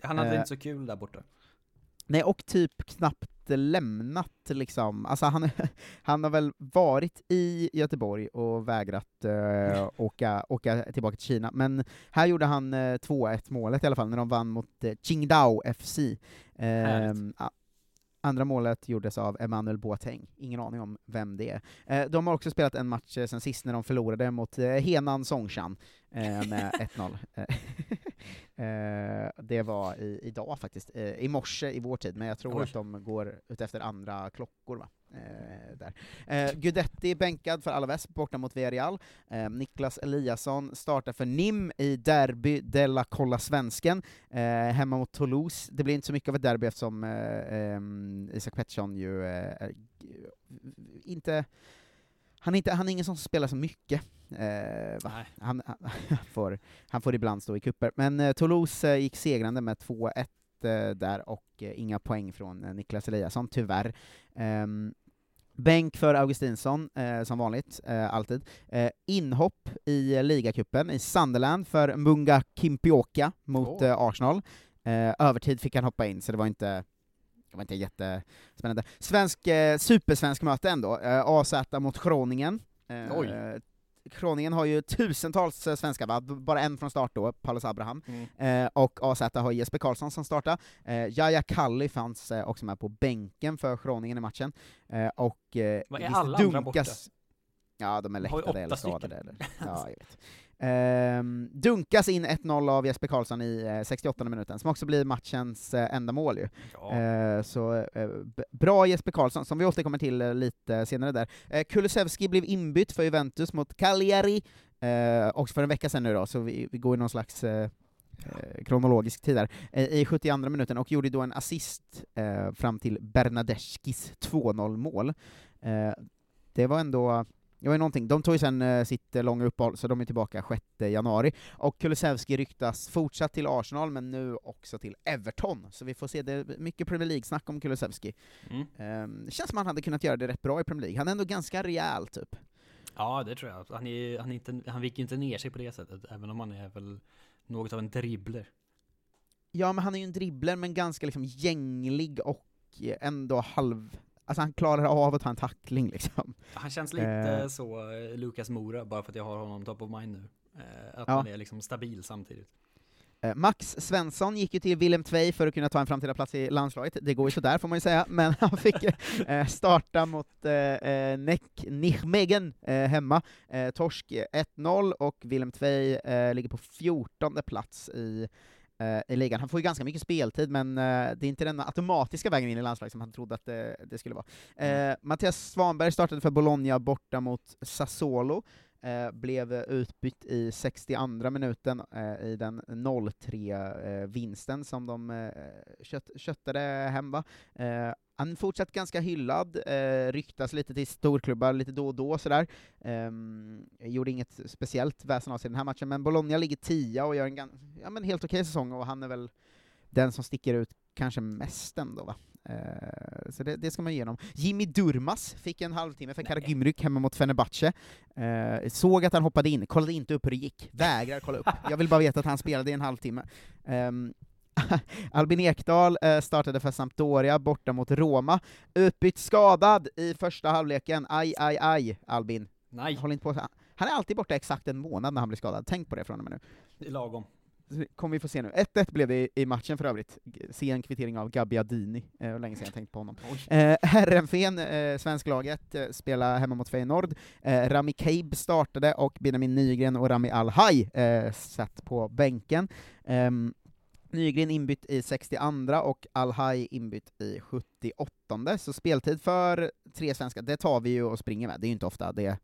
Han hade Eh, inte så kul där borta. Nej, och typ knappt lämnat liksom, alltså han, han har väl varit i Göteborg och vägrat eh, åka, åka tillbaka till Kina, men här gjorde han eh, 2-1 målet i alla fall, när de vann mot eh, Qingdao FC. Härligt. a- andra målet gjordes av Emmanuel Boateng, ingen aning om vem det är. De har också spelat en match sen sist när de förlorade mot Henan Songshan med 1-0. Eh, eh, det var i, idag faktiskt, eh, i morse i vår tid, men jag tror Oj. att de går ut efter andra klockor. Va? Eh, där. Eh, Gudetti bänkad för Alaves borta mot Villarreal. Eh, Niklas Eliasson startar för NIM i Derby della Kolla Svensken, eh, hemma mot Toulouse. Det blir inte så mycket av ett derby eftersom eh, ehm, Isak Pettersson ju eh, inte han är, inte, han är ingen som spelar så mycket. Eh. Han, han, får, han får ibland stå i kupper. Men eh, Toulouse eh, gick segrande med 2-1 eh, där, och eh, inga poäng från Niklas Eliasson, tyvärr. Ehm, Bänk för Augustinsson, eh, som vanligt, eh, alltid. Eh, inhopp i ligacupen i Sunderland för Munga Kimpioka mot eh, Arsenal. Övertid fick han hoppa in, så det var inte det var inte jättespännande. Svensk, eh, supersvensk möte ändå, eh, AZ mot Groningen. Eh, Oj. Groningen har ju tusentals eh, svenskar, va? Bara en från start då, Paulus Abraham. Mm. Eh, och AZ har Jesper Karlsson som startar. Eh, Jaja Kalli fanns eh, också med på bänken för Groningen i matchen. Eh, och eh, Vad är alla andra borta? Ja, de är läktade eller skadade. Eller. Ja, jag vet. Ehm, dunkas in 1-0 av Jesper Karlsson i eh, 68 minuten, som också blir matchens eh, enda mål ju. Ja. Eh, så eh, bra Jesper Karlsson, som vi återkommer till eh, lite senare där. Eh, Kulusevski blev inbytt för Juventus mot Cagliari, eh, också för en vecka sedan nu då, så vi, vi går i någon slags eh, eh, kronologisk tid där, eh, i 72 minuten, och gjorde då en assist eh, fram till Bernadeskis 2-0 mål. Eh, det var ändå det var ju någonting. De tog ju sen eh, sitt eh, långa uppehåll, så de är tillbaka 6 januari. Och Kulusevski ryktas fortsatt till Arsenal, men nu också till Everton. Så vi får se, det mycket Premier League-snack om Kulusevski. Mm. Det känns som han hade kunnat göra det rätt bra i Premier League. Han är ändå ganska rejäl, typ. Ja, det tror jag. Han, är, han, är inte, han viker inte ner sig på det sättet, även om han är väl något av en dribbler. Ja, men han är ju en dribbler, men ganska liksom gänglig och eh, ändå halv... Alltså han klarar av att ta en tackling liksom. Han känns lite Eh. så eh, Lukas Mora, bara för att jag har honom top of mind nu. Eh, att Ja. man är liksom stabil samtidigt. Eh, Max Svensson gick ju till Willem Tvei för att kunna ta en framtida plats i landslaget, det går ju sådär får man ju säga, men han fick eh, starta mot eh, Nek Nijmegen hemma. Torsk 1-0 och Willem Tvei ligger på 14 plats i i ligan. Han får ju ganska mycket speltid, men eh, det är inte den automatiska vägen in i landslaget som han trodde att det, det skulle vara. Eh, Mattias Svanberg startade för Bologna borta mot Sassuolo, eh, blev utbytt i 62 minuten eh, i den 0-3-vinsten som de eh, kött, köttade hem. Va? Eh, han fortsatt ganska hyllad, eh, ryktas lite till storklubbar lite då och då sådär. Ehm, gjorde inget speciellt väsen av sig i den här matchen, men Bologna ligger tia och gör en ja, men helt okej säsong, och han är väl den som sticker ut kanske mest ändå va. Eh, så det, det ska man ge honom. Jimmy Durmas fick en halvtimme för Karagümrük hemma mot Fenerbahce. Eh, såg att han hoppade in, kollade inte upp hur det gick, vägrar kolla upp. Jag vill bara veta att han spelade i en halvtimme. Albin Ekdal eh, startade för Sampdoria borta mot Roma, utbytt skadad i första halvleken. Aj, aj, aj, Albin. Nej. Håll inte på. Han är alltid borta exakt en månad när han blir skadad, tänk på det från och med nu. Det är lagom. Kommer vi få se nu. 1-1 blev det i, matchen för övrigt. G- Se en kvittering av Gabbiadini, eh, det var länge sedan jag tänkt på honom. Eh, Herrenfen, eh, svensklaget, eh, spelar hemma mot Feyenoord. Eh, Rami Kaib startade och Benjamin Nygren och Rami Alhaj eh, satt på bänken. Ehm, Nygren inbytt i 62 och Alhaj inbytt i 78 så speltid för tre svenskar, det tar vi ju och springer med, det är ju inte ofta det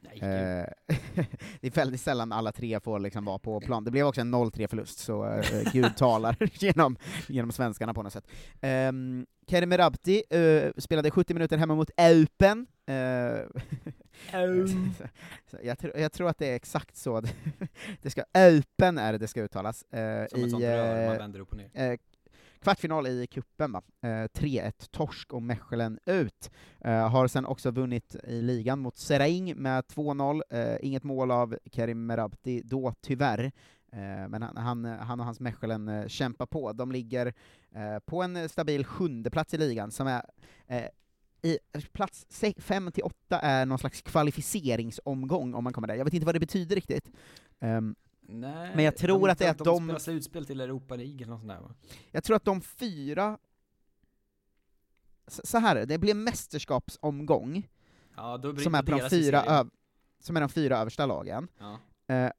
Nej, Eh, det är väldigt sällan alla tre får liksom vara på plan. Det blev också en 0-3 förlust, så eh, Gud talar genom, genom svenskarna på något sätt. Um, Kerim Merabti eh, spelade 70 minuter hemma mot Eupen. Eh, jag, tror- jag tror att det är exakt så det, det ska, Eupen är det det ska uttalas. eh, Som ett i, sånt rör man eh, vänder upp och ner. eh, kvartsfinal i kuppen va? Eh, 3-1 torsk och Mechelen ut. Har sen också vunnit i ligan mot Seraing med 2-0, eh, inget mål av Kerim Merabti då tyvärr. Men han, han, han och hans Mechelen kämpar på. De ligger på en stabil sjunde plats i ligan, som är i plats 5 till 8 är någon slags kvalificeringsomgång om man kommer där. Jag vet inte vad det betyder riktigt. Ehm, Nej, men jag tror att det är att de... de... slutspel till Europa League eller något sånt där va? Jag tror att de fyra... S- Så här är det, blir mästerskapsomgång, Ja, som är, på de fyra som är de fyra översta lagen. Ja. Eh,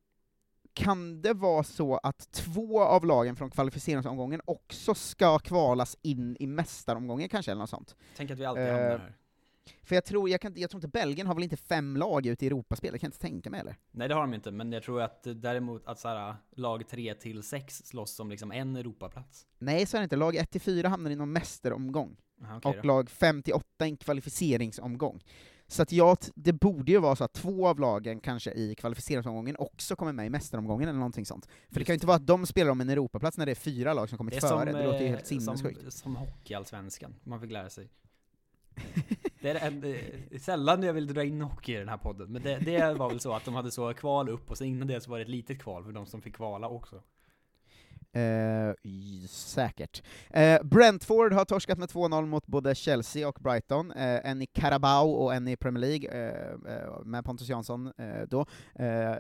kan det vara så att två av lagen från kvalificeringsomgången också ska kvalas in i mästaromgången kanske, eller något sånt? Tänk att vi alltid Eh, hamnar här. För jag tror, jag, kan, jag tror inte Belgien har väl inte fem lag ute i Europaspel, det kan jag inte tänka mig eller? Nej det har de inte, men jag tror att eh, däremot att såhär, lag 3 till 6 slåss om liksom en Europaplats. Nej, så är det inte. Lag 1-4 hamnar i någon mästeromgång. Aha, okej och då. lag 5-8 i en kvalificeringsomgång. Så att jag, det borde ju vara så att två av lagen kanske i kvalificeringsomgången också kommer med i mästeromgången eller någonting sånt. För det kan ju inte vara att de spelar om en Europaplats när det är fyra lag som kommit Det är före, som, det låter ju eh, helt sinnessjukt. Som, som hockeyallsvenskan, man fick lära sig. Det är en, eh, sällan jag vill dra in hockey i den här podden, men det, det var väl så att de hade så kval upp och så innan det så var det ett litet kval för de som fick kvala också. Eh, säkert. Eh, Brentford har torskat med 2-0 mot både Chelsea och Brighton, eh, en i Carabao och en i Premier League, eh, eh, med Pontus Jansson då.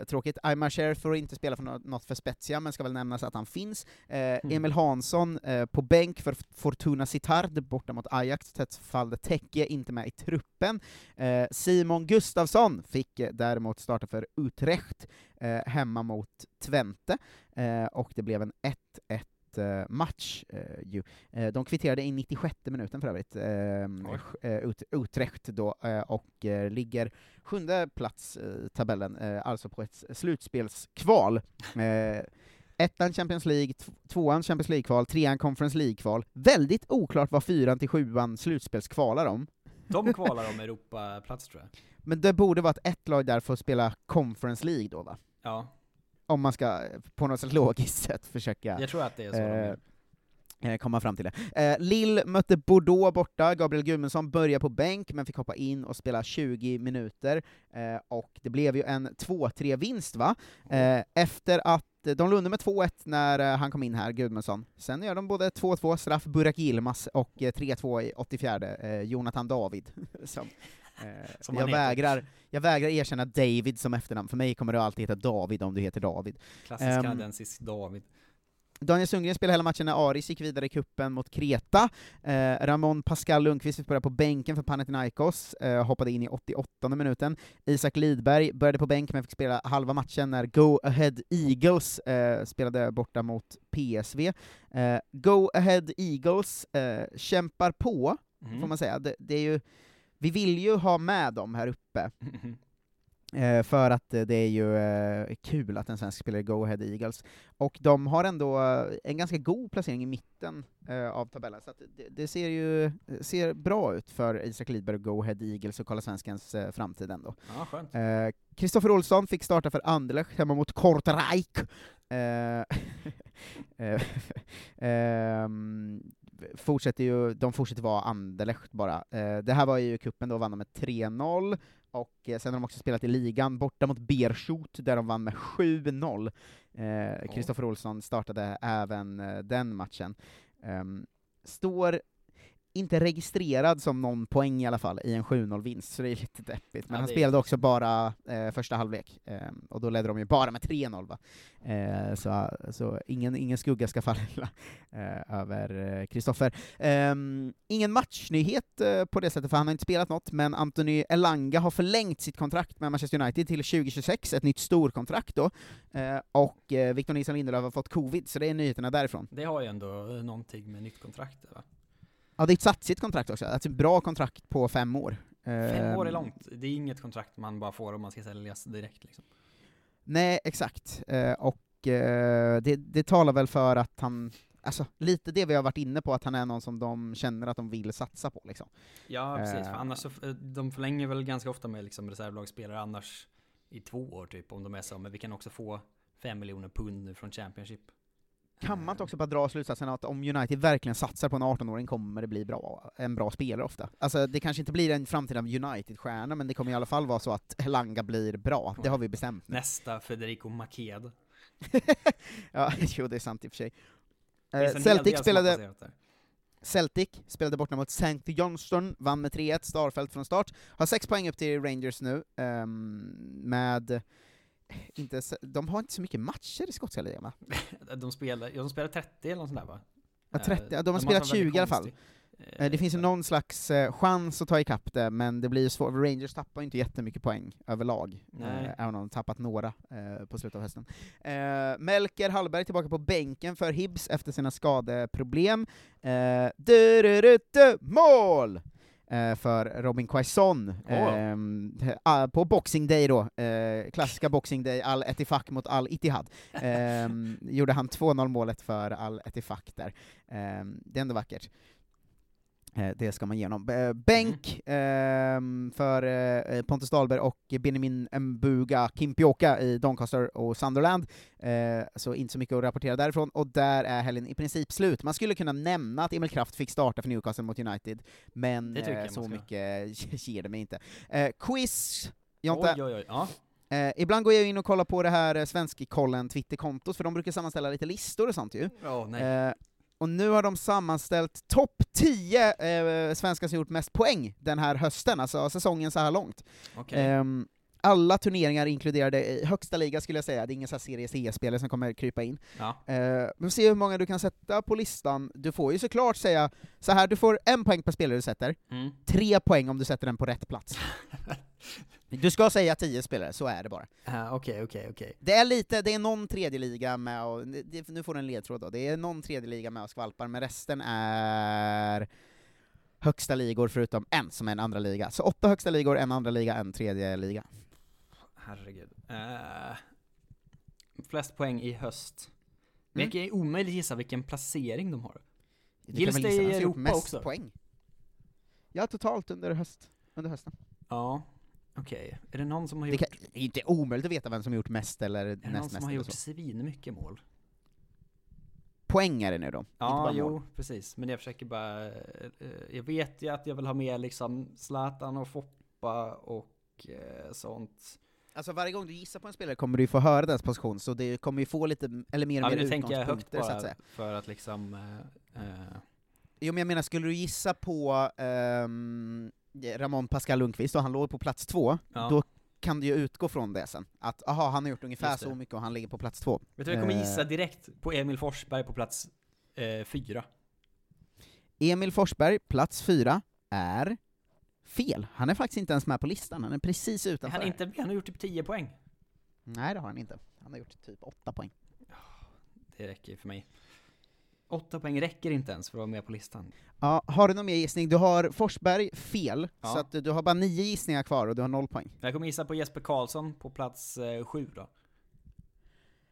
Tråkigt. Aymar Cher får inte spela för nå- något för Spezia, men ska väl nämnas att han finns. Eh, Emil Hansson på bänk för Fortuna Sittard borta mot Ajax, Tetsfalde Tekke inte med i truppen. Simon Gustafsson fick däremot starta för Utrecht eh, hemma mot Twente, eh, och det blev en 1-1 eh, match. Eh, ju. Eh, de kvitterade i 96 minuten för övrigt, ut, Utrecht då, och ligger sjunde plats i tabellen, alltså på ett slutspelskval. Ettan Champions League, tv- tvåan Champions League-kval, trean Conference League-kval. Väldigt oklart vad fyran till sjuan slutspelskvalar om. De kvalar om Europaplats tror jag. Men det borde vara att ett lag där får spela Conference League då va? Ja, Om man ska på något logiskt sätt försöka jag tror att det är så eh, eh, komma fram till det. Eh, Lille mötte Bordeaux borta, Gabriel Gudmundsson började på bänk, men fick hoppa in och spela 20 minuter, eh, och det blev ju en 2-3-vinst va? Eh, efter att de låg under med 2-1 när eh, han kom in här, Gudmundsson. Sen gör de både 2-2 straff Burak Yilmaz och eh, 3-2 i 84 eh, Jonathan David. som, eh, Som jag, vägrar, jag vägrar erkänna David som efternamn, för mig kommer det alltid heta David om du heter David. Klassisk Ehm, kanadensisk David. Daniel Sundgren spelade hela matchen när Aris gick vidare i kuppen mot Kreta. Eh, Ramon Pascal Lundqvist fick börja på bänken för Panathinaikos, eh, hoppade in i 88 minuten. Isak Lidberg började på bänk men fick spela halva matchen när Go Ahead Eagles eh, spelade borta mot PSV. Eh, Go Ahead Eagles eh, kämpar på, Mm. får man säga. Det, det är ju, vi vill ju ha med dem här uppe. Eh, för att eh, det är ju eh, kul att en svensk spelar i Go Ahead Eagles. Och de har ändå eh, en ganska god placering i mitten eh, av tabellen, så det, det ser ju ser bra ut för Isak Lidberg och Go Ahead Eagles och Kolla Svenskans eh, framtid ändå. Ja, Kristoffer Olsson fick starta för Anderlecht hemma mot Kortrijk. Eh, eh, ehm, fortsätter ju, de fortsätter vara Anderlecht bara. Det här var ju kuppen då vann de med 3-0, och eh, sen har de också spelat i ligan, borta mot Bershot, där de vann med 7-0. Eh, Kristoffer Olsson startade även eh, den matchen. Ehm, står inte registrerad som någon poäng i alla fall i en 7-0-vinst, så det är lite deppigt. Men Ja, han spelade också bara eh, första halvlek, eh, och då ledde de ju bara med 3-0 va. Eh, så så ingen, ingen skugga ska falla eh, över Kristoffer. Ehm, ingen matchnyhet eh, på det sättet, för han har inte spelat något, men Anthony Elanga har förlängt sitt kontrakt med Manchester United till 2026, ett nytt storkontrakt då, eh, och eh, Victor Nilsson Lindelöf har fått covid, så det är nyheterna därifrån. Det har ju ändå eh, någonting med nytt kontrakt va? Ja, det är ett satsigt kontrakt också, alltså ett bra kontrakt på fem år. Fem år är Ehm, långt, det är inget kontrakt man bara får om man ska säljas direkt liksom. Nej, exakt. Eh, och eh, det, det talar väl för att han, alltså lite det vi har varit inne på, att han är någon som de känner att de vill satsa på liksom. Ja precis, för Eh, annars så, de förlänger väl ganska ofta med liksom reservlagsspelare annars i två år typ, om de är så, men vi kan också få fem miljoner pund nu från Championship. Kan man inte också bara dra slutsatsen att om United verkligen satsar på en 18-åring kommer det bli bra, en bra spelare ofta? Alltså det kanske inte blir en framtida United-stjärna, men det kommer i alla fall vara så att Helanga blir bra, det har vi bestämt nu. Nästa Federico Maked. ja, jo det är sant i och för sig. Eh, Celtic spelade. Celtic spelade borta mot St. Johnston, vann med 3-1, Starfelt från start. Har sex poäng upp till Rangers nu, ehm, med inte, de har inte så mycket matcher i skotska ligan va? De spelar, ja, de spelar 30 eller något sånt där va? Ja, 30, Eh, ja, de har måste spelat vara väldigt 20 i alla fall. Eh, Det finns ju någon slags eh, chans att ta ikapp det, men det blir ju svårt. Rangers tappar ju inte jättemycket poäng överlag, Nej. eh, även om de tappat några eh, på slutet av hösten. Eh, Melker Hallberg tillbaka på bänken för Hibs efter sina skadeproblem. Eh, du, du, du, du, mål! Eh, för Robin Quaison. Ah, på Boxing Day då, eh, klassiska Boxing Day, Al Etifak mot Al Ittihad. Ehm, gjorde han 2-0 målet för Al Etifak där. Ehm, det är ändå vackert. Eh, Det ska man ge honom. Eh, Bänk ehm, för eh, Pontus Dahlberg och Benjamin Mbuga Kimpioka i Doncaster och Sunderland. Eh, Så inte så mycket att rapportera därifrån, och där är helgen i princip slut. Man skulle kunna nämna att Emil Kraft fick starta för Newcastle mot United, men eh, så mycket ger det mig inte. Quiz, Jonte. Oj oj oj, ja. Eh, ibland går jag in och kollar på det här eh, Svenskkollen Twitterkontot, för de brukar sammanställa lite listor och sånt ju. Nej. Eh, och nu har de sammanställt topp 10 eh, svenskar som gjort mest poäng den här hösten, alltså säsongen så här långt. Okej. Ehm, alla turneringar inkluderade i högsta liga skulle jag säga, det är ingen serie C-spelare som kommer krypa in. Ja. Eh, vi får se hur många du kan sätta på listan. Du får ju såklart säga så här, du får en poäng per spelare du sätter, Mm. tre poäng om du sätter den på rätt plats. du ska säga 10 spelare, så är det bara. Okej, okej, okej. Det är lite, det är någon tredje liga med och, det- nu får du en ledtråd då, det är någon tredje liga med och skvalpar, men resten är högsta ligor förutom en som är en andra liga. Så åtta högsta ligor, en andra liga, en tredje liga. Herregud. Eh, flest poäng i höst. Men Mm. jag kan omöjligt gissa vilken placering de har. Du Gills det i Europa mest också? poäng? Ja, totalt under, höst, under hösten. Ja, okej. Är det någon som har Det, gjort, kan, det är inte omöjligt att veta vem som gjort mest eller är det någon näst som mest. har gjort svinmycket mål? Poäng är det nu då, Ja, jo, mål. precis. Men jag försöker bara... eh, jag vet ju att jag vill ha med liksom Zlatan och Foppa och eh, sånt. Alltså varje gång du gissar på en spelare kommer du ju få höra dess position, så det kommer ju få lite, eller mer och Ja, mer utgångspunkter så att säga. för att liksom... eh, eh, Jo men jag menar, skulle du gissa på ehm, Ramon Pascal Lundqvist, och han låg på plats två, Ja. då kan du ju utgå från det sen. Att aha, han har gjort ungefär så mycket och han ligger på plats två. Vet du jag kommer Eh, gissa direkt på Emil Forsberg på plats eh, fyra. Emil Forsberg, plats fyra, är fel. Han är faktiskt inte ens med på listan, han är precis Är utanför. han inte med? Han har gjort typ 10 poäng. Nej, det har han inte. Han har gjort typ åtta poäng. Det räcker för mig. 8 poäng räcker inte ens för att vara med på listan. Ja, har du någon mer gissning? Du har Forsberg fel, Ja. så att du har bara nio gissningar kvar och du har noll poäng. Jag kommer gissa på Jesper Karlsson på plats eh, sju då.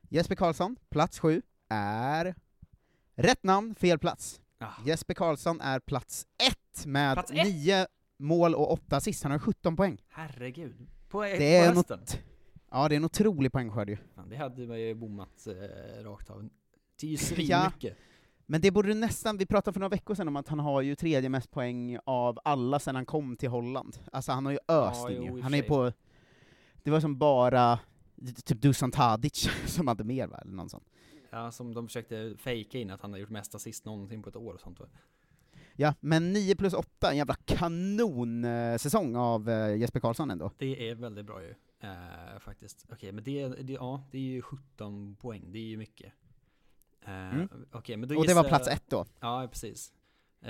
Jesper Karlsson, plats sju, är rätt namn, fel plats. Ah. Jesper Karlsson är plats ett med Plats ett? nio mål och åtta assist. Han har 17 poäng. Herregud. På, eh, Det är på hösten? något... Ja, det är en otrolig poängskörd ju. Fan, det hade man ju bommat eh, rakt av. Det är ju Ja. svinmycket. Men det borde nästan, vi pratade för några veckor sedan om att han har ju tredje mest poäng av alla sedan han kom till Holland. Alltså han har ju öst Ja, in jo, ju. Han är på... Det var som bara typ Dusan Tadic som hade mer va, eller någon sån. Ja, som de försökte fejka in att han har gjort mest assist någonsin på ett år och sånt va? Ja, men 9 plus 8, en jävla kanonsäsong av eh, Jesper Karlsson ändå. Det är väldigt bra ju, eh, faktiskt. Okej, men det, det, ja, det är ju 17 poäng, det är ju mycket. Eh, Mm. Okej, men då Och det var plats ett då. Ja, precis.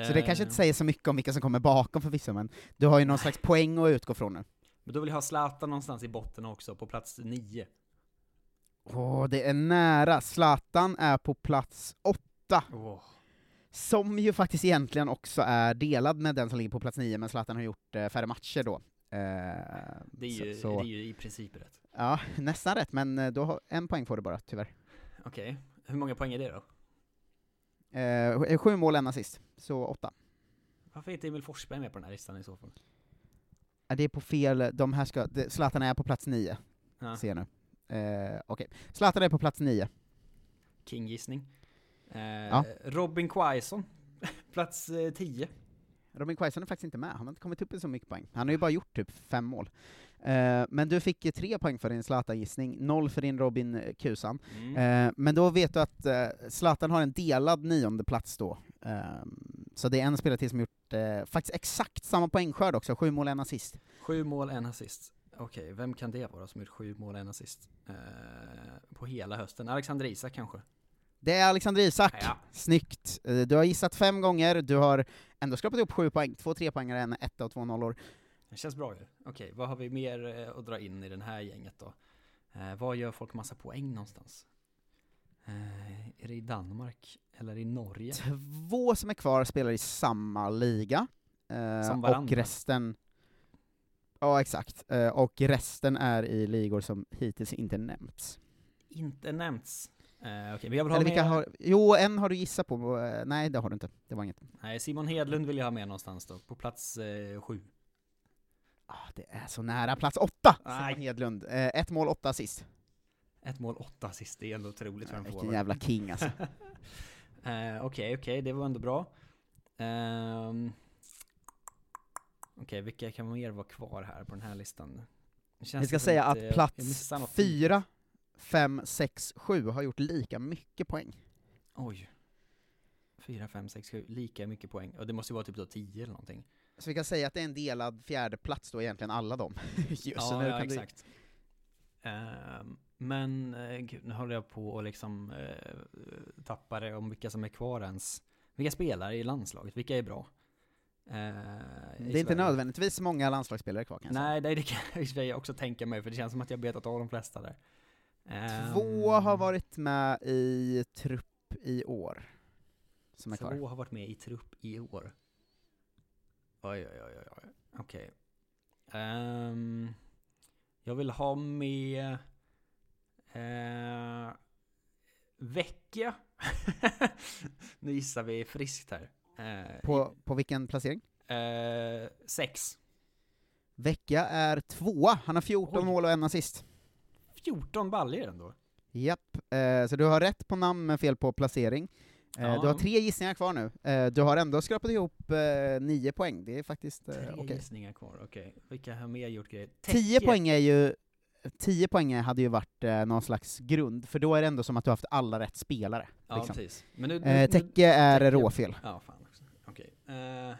Så det kanske inte säger så mycket om vilka som kommer bakom förvisso, men du har ju någon slags poäng att utgå från nu. Men då vill jag ha Zlatan någonstans i botten också, på plats 9. Åh, det är nära. Zlatan är på plats åtta. Åh. Som ju faktiskt egentligen också är delad med den som ligger på plats nio, men Zlatan har gjort eh, färre matcher då. Eh, Det är, ju, så, det är ju i princip rätt. Ja, nästan rätt, men eh, då har, en poäng får du bara, tyvärr. Okej, hur många poäng är det då? Eh, sju- sju mål, en assist, så åtta. Varför är inte Emil Forsberg med på den här listan i så fall? Det är på fel, de här ska, det, Zlatan är på plats nio, Ja. ser jag nu. Eh, Okej, Zlatan är på plats nio. King-gissning. Eh, Ja. Robin Quaison, plats eh, 10. Robin Quaison är faktiskt inte med, han har inte kommit upp i så mycket poäng. Han har ju bara gjort typ fem mål. Eh, men du fick tre poäng för din Zlatan-gissning, noll för din Robin eh, Kusan. Mm. Eh, men då vet du att eh, Zlatan har en delad nionde plats då. Ehm, så det är en spelare till som gjort eh, faktiskt exakt samma poängskörd också, sju mål, en assist. Sju mål, en assist. Okej, vem kan det vara som gjort sju mål, en assist? Eh, på hela hösten? Alexander Isak kanske? Det är Alexander Isak, Ja. snyggt. Eh, du har gissat fem gånger, du har ändå skrapat ihop sju poäng, två trepoängare, en etta och två nollor. Det känns bra ju. Okej, vad har vi mer eh, att dra in i den här gänget då? Eh, var gör folk massa poäng någonstans? Eh, är det i Danmark? Eller i Norge? Två som är kvar spelar i samma liga, eh, Som och varandra. resten Ja, exakt. Eh, och resten är i ligor som hittills inte nämnts. Inte nämnts. Eh, Okej, men jag vill ha Eller med... vilka har, jo, en har du gissat på, eh, nej det har du inte, det var inget. Nej, Simon Hedlund vill jag ha med någonstans då, på plats eh, sju. Ah, det är så nära plats åtta! Nej. Simon Hedlund. Eh, ett mål, åtta assist. Ett mål, åtta assist, det är ändå otroligt för en Vilken jävla king alltså. Eh, Okej, okej, det var ändå bra. Ehm, Okej, vilka kan mer vara kvar här på den här listan? Vi ska som säga att, att plats fyra, fem, sex, sju har gjort lika mycket poäng. Oj. 4, 5, 6, 7, lika mycket poäng. Och det måste ju vara typ då 10 eller någonting. Så vi kan säga att det är en delad fjärde plats då egentligen, alla dem. Just ja, ja kan du- exakt. Ehm, men eh, gud, nu håller jag på och liksom uh, tappa det om vilka som är kvar ens. Vilka spelar i landslaget? Vilka är bra? Eh, i Det är inte Sverige? nödvändigtvis många landslagsspelare kvar kan jag säga. Nej, det, det kan jag också tänka mig, för det känns som att jag betat av de flesta där. Två Ehm, har varit med i trupp i år. Som är Två kvar. har varit med i trupp i år. Oj, oj, oj, oj. Okej. Ehm, jag vill ha med... Uh, Vecchia. nu gissar vi friskt här. Eh, På, på vilken placering? eh, sex. Vecka är tvåa, han har 14 Oj. mål och en assist. 14 baljor ändå. Japp, eh, så du har rätt på namn men fel på placering. Eh, Ja. Du har tre gissningar kvar nu. Eh, du har ändå skrapat ihop eh, nio poäng, det är faktiskt eh, Tre okej. gissningar kvar, okej. Vilka har mer gjort grejer? Tio poäng är ju 10 poäng hade ju varit eh, någon slags grund, för då är det ändå som att du haft alla rätt spelare. Ja, liksom. precis. Men nu, nu, Eh, Täcke är råfel. Ja, fan också. Okej. Eh,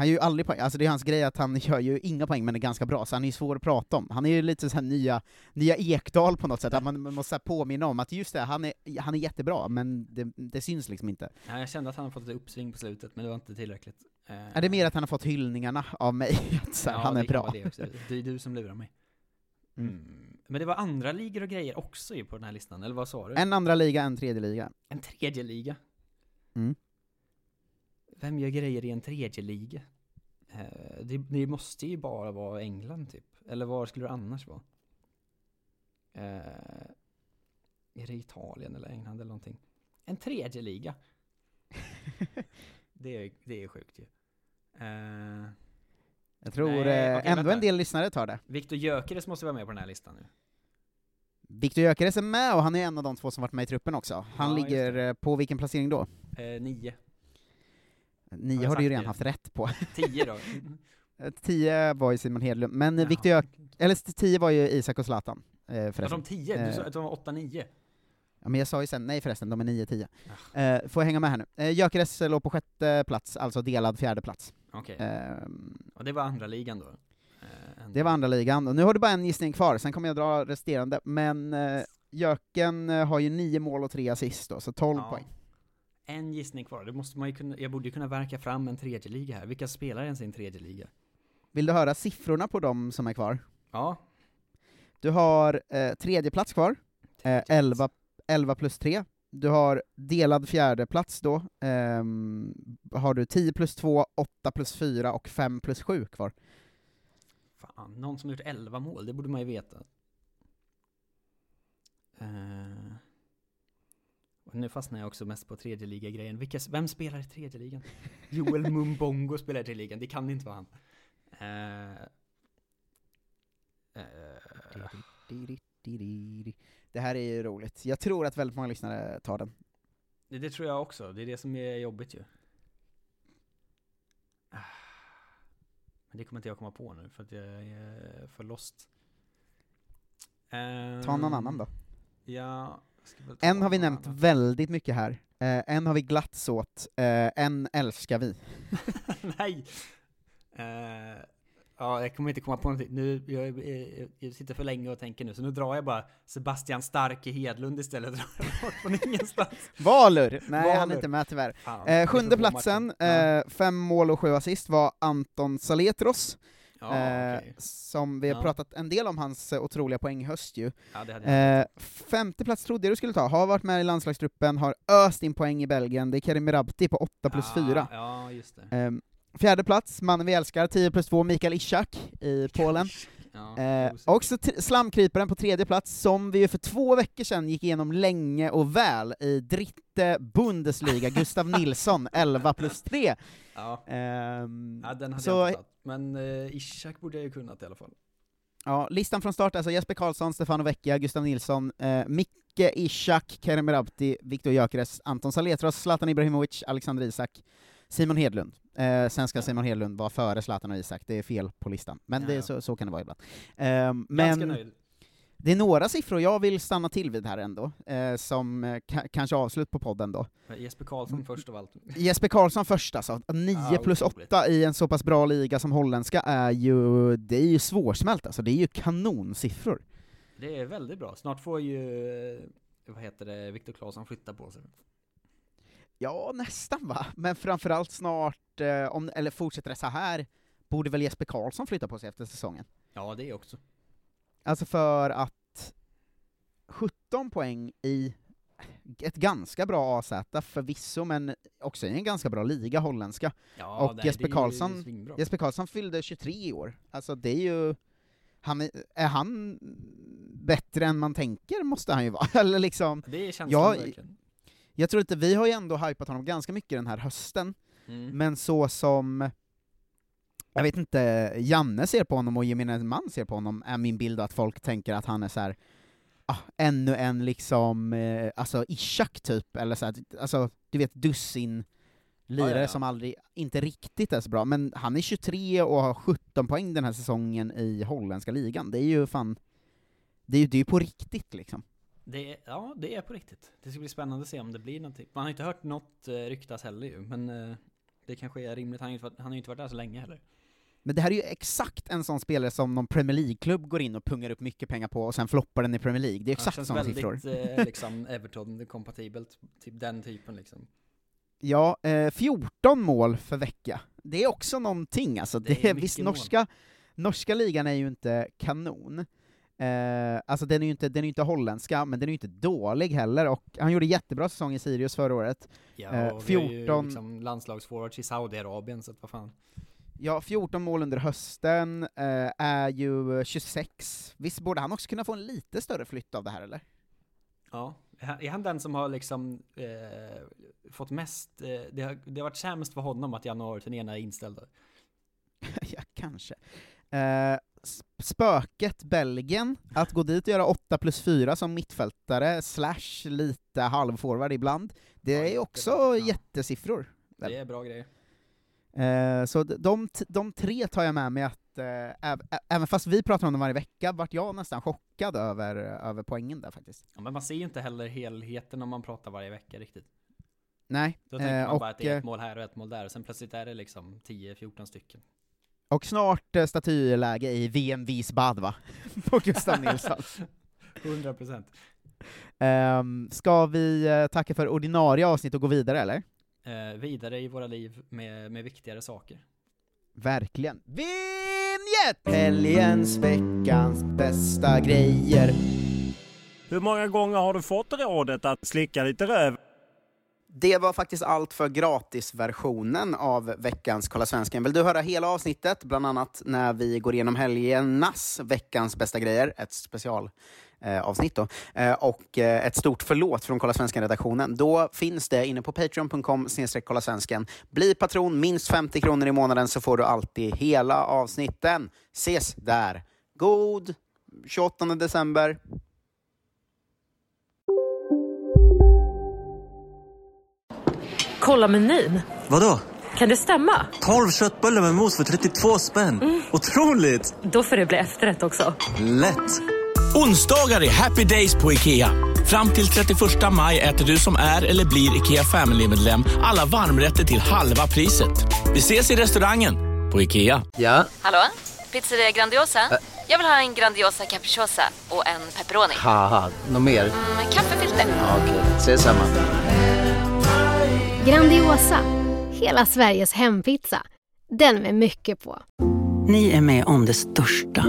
Han gör ju aldrig poäng, alltså det är hans grej att han gör ju inga poäng men är ganska bra, så han är ju svår att prata om. Han är ju lite såhär nya, nya Ekdal på något sätt, att man, man måste påminna om att just det, han är, han är jättebra, men det, det syns liksom inte. Ja, jag kände att han har fått ett uppsving på slutet, men det var inte tillräckligt. Eh, Är det är mer att han har fått hyllningarna av mig, att så här, ja, han är det bra. Det, också. det är du som lurar mig. Mm. Men det var andra ligor och grejer också ju på den här listan, eller vad sa du? En andra liga, en tredje liga. En tredje liga? Mm. Vem gör grejer i en tredje liga? Eh, det, det måste ju bara vara England typ. Eller var skulle det annars vara? Eh, är det Italien eller England eller någonting? En tredje liga. det, är, det är sjukt ju. Eh, Jag tror nej, eh, okej, ändå vänta. en del lyssnare tar det. Viktor Gyökeres måste vara med på den här listan nu. Viktor Gyökeres är med, och han är en av de två som varit med i truppen också. Han Ja, ligger på vilken placering då? Eh, nio. Nio jag har du ju redan det? haft rätt på. Tio då? Eh, Tio var ju Simon Hedlund, men eh, Viktor Gök... Eller tio var ju Isak och Zlatan. Eh, Ja, förresten. de tio? Du sa Eh, att de var åtta, nio? Ja, men jag sa ju sen, nej förresten, de är 9-10. Eh, får jag hänga med här nu. Eh, Gyökeres låg på sjätte plats, alltså delad fjärde plats. Okej. Ehm, Och det var andra ligan då? Eh, det var andra ligan, och nu har du bara en gissning kvar, sen kommer jag dra resterande, men eh, Jöken eh, har ju nio mål och tre assist då, så 12 Ja. poäng. En gissning kvar, det måste man ju kunna, jag borde ju kunna verka fram en tredje liga här. Vilka spelar ens i en tredje liga? Vill du höra siffrorna på de som är kvar? Ja. Du har eh, tredje plats kvar, eh, 11, 11 plus 3. Du har delad fjärde plats då, ehm, har du 10 plus 2, 8 plus 4 och 5 plus 7 kvar. Fan, någon som har gjort 11 mål, det borde man ju veta. Eh, och nu fastnar jag också mest på tredje liga-grejen. Vilka, vem spelar i tredje ligan? Joel Mumbongo spelar i tredje ligan, det kan inte vara han. Eh, eh, Det här är ju roligt. Jag tror att väldigt många lyssnare tar den. det, det tror jag också, det är det som är jobbigt ju. Ah. Men det kommer inte jag komma på nu, för att jag är för lost. Ta någon annan då. Ja, En har vi nämnt väldigt mycket här, eh, en har vi glatts åt, eh, en älskar vi. Nej! Eh, ja, jag kommer inte komma på någonting. Nu, jag, jag, jag sitter för länge och tänker nu, så nu drar jag bara Sebastian Stark i Hedlund istället. Från ingenstans. Valur! Nej, han är Valur. inte med tyvärr. Fan, Eh, för sjunde platsen, eh, fem mål och sju assist, var Anton Saletros. Ja, eh, okej. Som vi har Ja. pratat en del om hans eh, otroliga poäng i höst ju. Ja, Eh, femte plats trodde jag du skulle ta, har varit med i landslagstruppen, har öst in poäng i Belgien, det är Kerim Rabti på 8 plus 4. Ja, just det. Ehm, fjärde plats, mannen vi älskar, 10 plus 2, Mikael Ishak i Polen. Ja, Eh, också slamkryparen på tredje plats, som vi ju för två veckor sedan gick igenom länge och väl i Dritte Bundesliga, Gustav Nilsson, 11 plus 3. Ja. Ehm, ja, den hade så- jag inte tagit. Men eh, Ishak borde jag ju kunnat i alla fall. Ja, listan från start alltså Jesper Karlsson, Stefano Vecchia, Gustav Nilsson, eh, Micke Ishak, Kerem Rabti, Viktor Gyökeres, Anton Saletros, Zlatan Ibrahimovic, Alexander Isak, Simon Hedlund. Eh, sen ska Simon Hedlund vara före Zlatan och Isak, det är fel på listan. Men Ja, det så, så kan det vara ibland. Ganska men nöjd. det är några siffror jag vill stanna till vid här ändå, eh, som eh, ka- kanske avslut på podden då. Jesper Karlsson först av allt. Jesper Karlsson först alltså, 9 Ja, plus otroligt. 8 i en så pass bra liga som holländska är ju, det är ju svårsmält alltså, det är ju kanonsiffror. Det är väldigt bra. Snart får ju, eh, vad heter det, Viktor Claesson flytta på sig. Ja, nästan va, men framförallt snart, eh, om, eller fortsätter det så här borde väl Jesper Karlsson flytta på sig efter säsongen? Ja, det också. Alltså för att 17 poäng i ett ganska bra AZ förvisso, men också i en ganska bra liga, holländska. Ja, och nej, Jesper Karlsson. Jesper Karlsson fyllde 23 i år. Alltså det är ju, han är, är han bättre än man tänker måste han ju vara, eller liksom. Det känslan jag, verkligen. Jag tror inte, vi har ju ändå hypat honom ganska mycket den här hösten, Mm. men så som jag vet inte, Janne ser på honom och gemene man ser på honom, är min bild att folk tänker att han är så här. Ah, ännu en liksom, eh, alltså Ishak typ, eller så här, alltså du vet dussin lirare Ja, ja, som aldrig, inte riktigt är så bra, men han är 23 och har 17 poäng den här säsongen i holländska ligan, det är ju fan, det är ju det är ju på riktigt liksom. Det är, ja, det är på riktigt. Det ska bli spännande att se om det blir någonting. Man har inte hört något eh, ryktas heller ju, men eh, det kanske är rimligt. Han har ju inte varit, han har ju inte varit där så länge heller. Men det här är ju exakt en sån spelare som någon Premier League-klubb går in och pungar upp mycket pengar på och sen floppar den i Premier League. Det är exakt Han sådana känns siffror. väldigt eh, liksom Everton-kompatibelt, typ den typen liksom. Ja, eh, 14 mål för vecka. Det är också någonting alltså. Det Det är är, visst, norska, norska ligan är ju inte kanon. Eh, alltså den är ju inte, den är inte holländska, men den är ju inte dålig heller, och han gjorde jättebra säsong i Sirius förra året. Ja, Eh, och vi har ju 14 liksom landslagsforwards i Saudiarabien, så att vad fan. Ja, 14 mål under hösten, eh, är ju 26. Visst borde han också kunna få en lite större flytt av det här, eller? Ja, är han- är den som har liksom eh, fått mest, eh, det, har, det har varit sämst för honom att januari-turnén är inställda? ja, kanske. Eh, spöket Belgien, att gå dit och göra 8 plus 4 som mittfältare, slash lite halvforward ibland, det är också jättesiffror. Det är bra grejer. Eh, så de, de tre tar jag med mig att, eh, även fast vi pratar om dem varje vecka, vart jag nästan chockad över, över poängen där faktiskt. Ja, men man ser ju inte heller helheten om man pratar varje vecka riktigt. Nej, Då tänker eh, man och, bara att det är eh, ett mål här och ett mål där, och sen plötsligt är det liksom 10-14 stycken. Och snart eh, statyläge i VMVs bad va? På Gustav Nilsson. 100 procent. Um, ska vi eh, tacka för ordinarie avsnitt och gå vidare eller? Eh, vidare i våra liv med, med viktigare saker. Verkligen. Vinjett! Helgens, veckans bästa grejer. Hur många gånger har du fått rådet att slicka lite röv? Det var faktiskt allt för gratisversionen av veckans Kolla Svensken. Vill du höra hela avsnittet, bland annat när vi går igenom helgernas veckans bästa grejer, ett special eh, avsnitt då, eh, och eh, ett stort förlåt från Kolla Svensken-redaktionen, då finns det inne på patreon.com kolla svensken. Bli patron, minst 50 kronor i månaden så får du alltid hela avsnitten. Ses där! God 28 december. Kolla menyn. Vadå? Kan det stämma? 12 köttbullar med mos för 32 spänn. Otroligt! Då får det bli efterrätt också. Lätt! Onsdagar är happy days på IKEA. Fram till 31 maj äter du som är eller blir IKEA Family-medlem alla varmrätter till halva priset. Vi ses i restaurangen på IKEA. Ja, Hallå? Pizzeria Grandiosa? Jag vill ha en Grandiosa capriciosa och en pepperoni. något mer? Med kaffefilter. Ja, Okej, ses samma. Grandiosa, hela Sveriges hempizza. Den med mycket på. Ni är med om det största.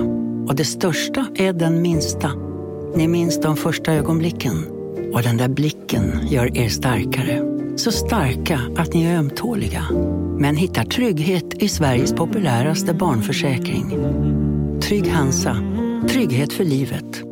Och det största är den minsta. Ni minns de första ögonblicken. Och den där blicken gör er starkare. Så starka att ni är ömtåliga. Men hittar trygghet i Sveriges populäraste barnförsäkring. Trygg Hansa. Trygghet för livet.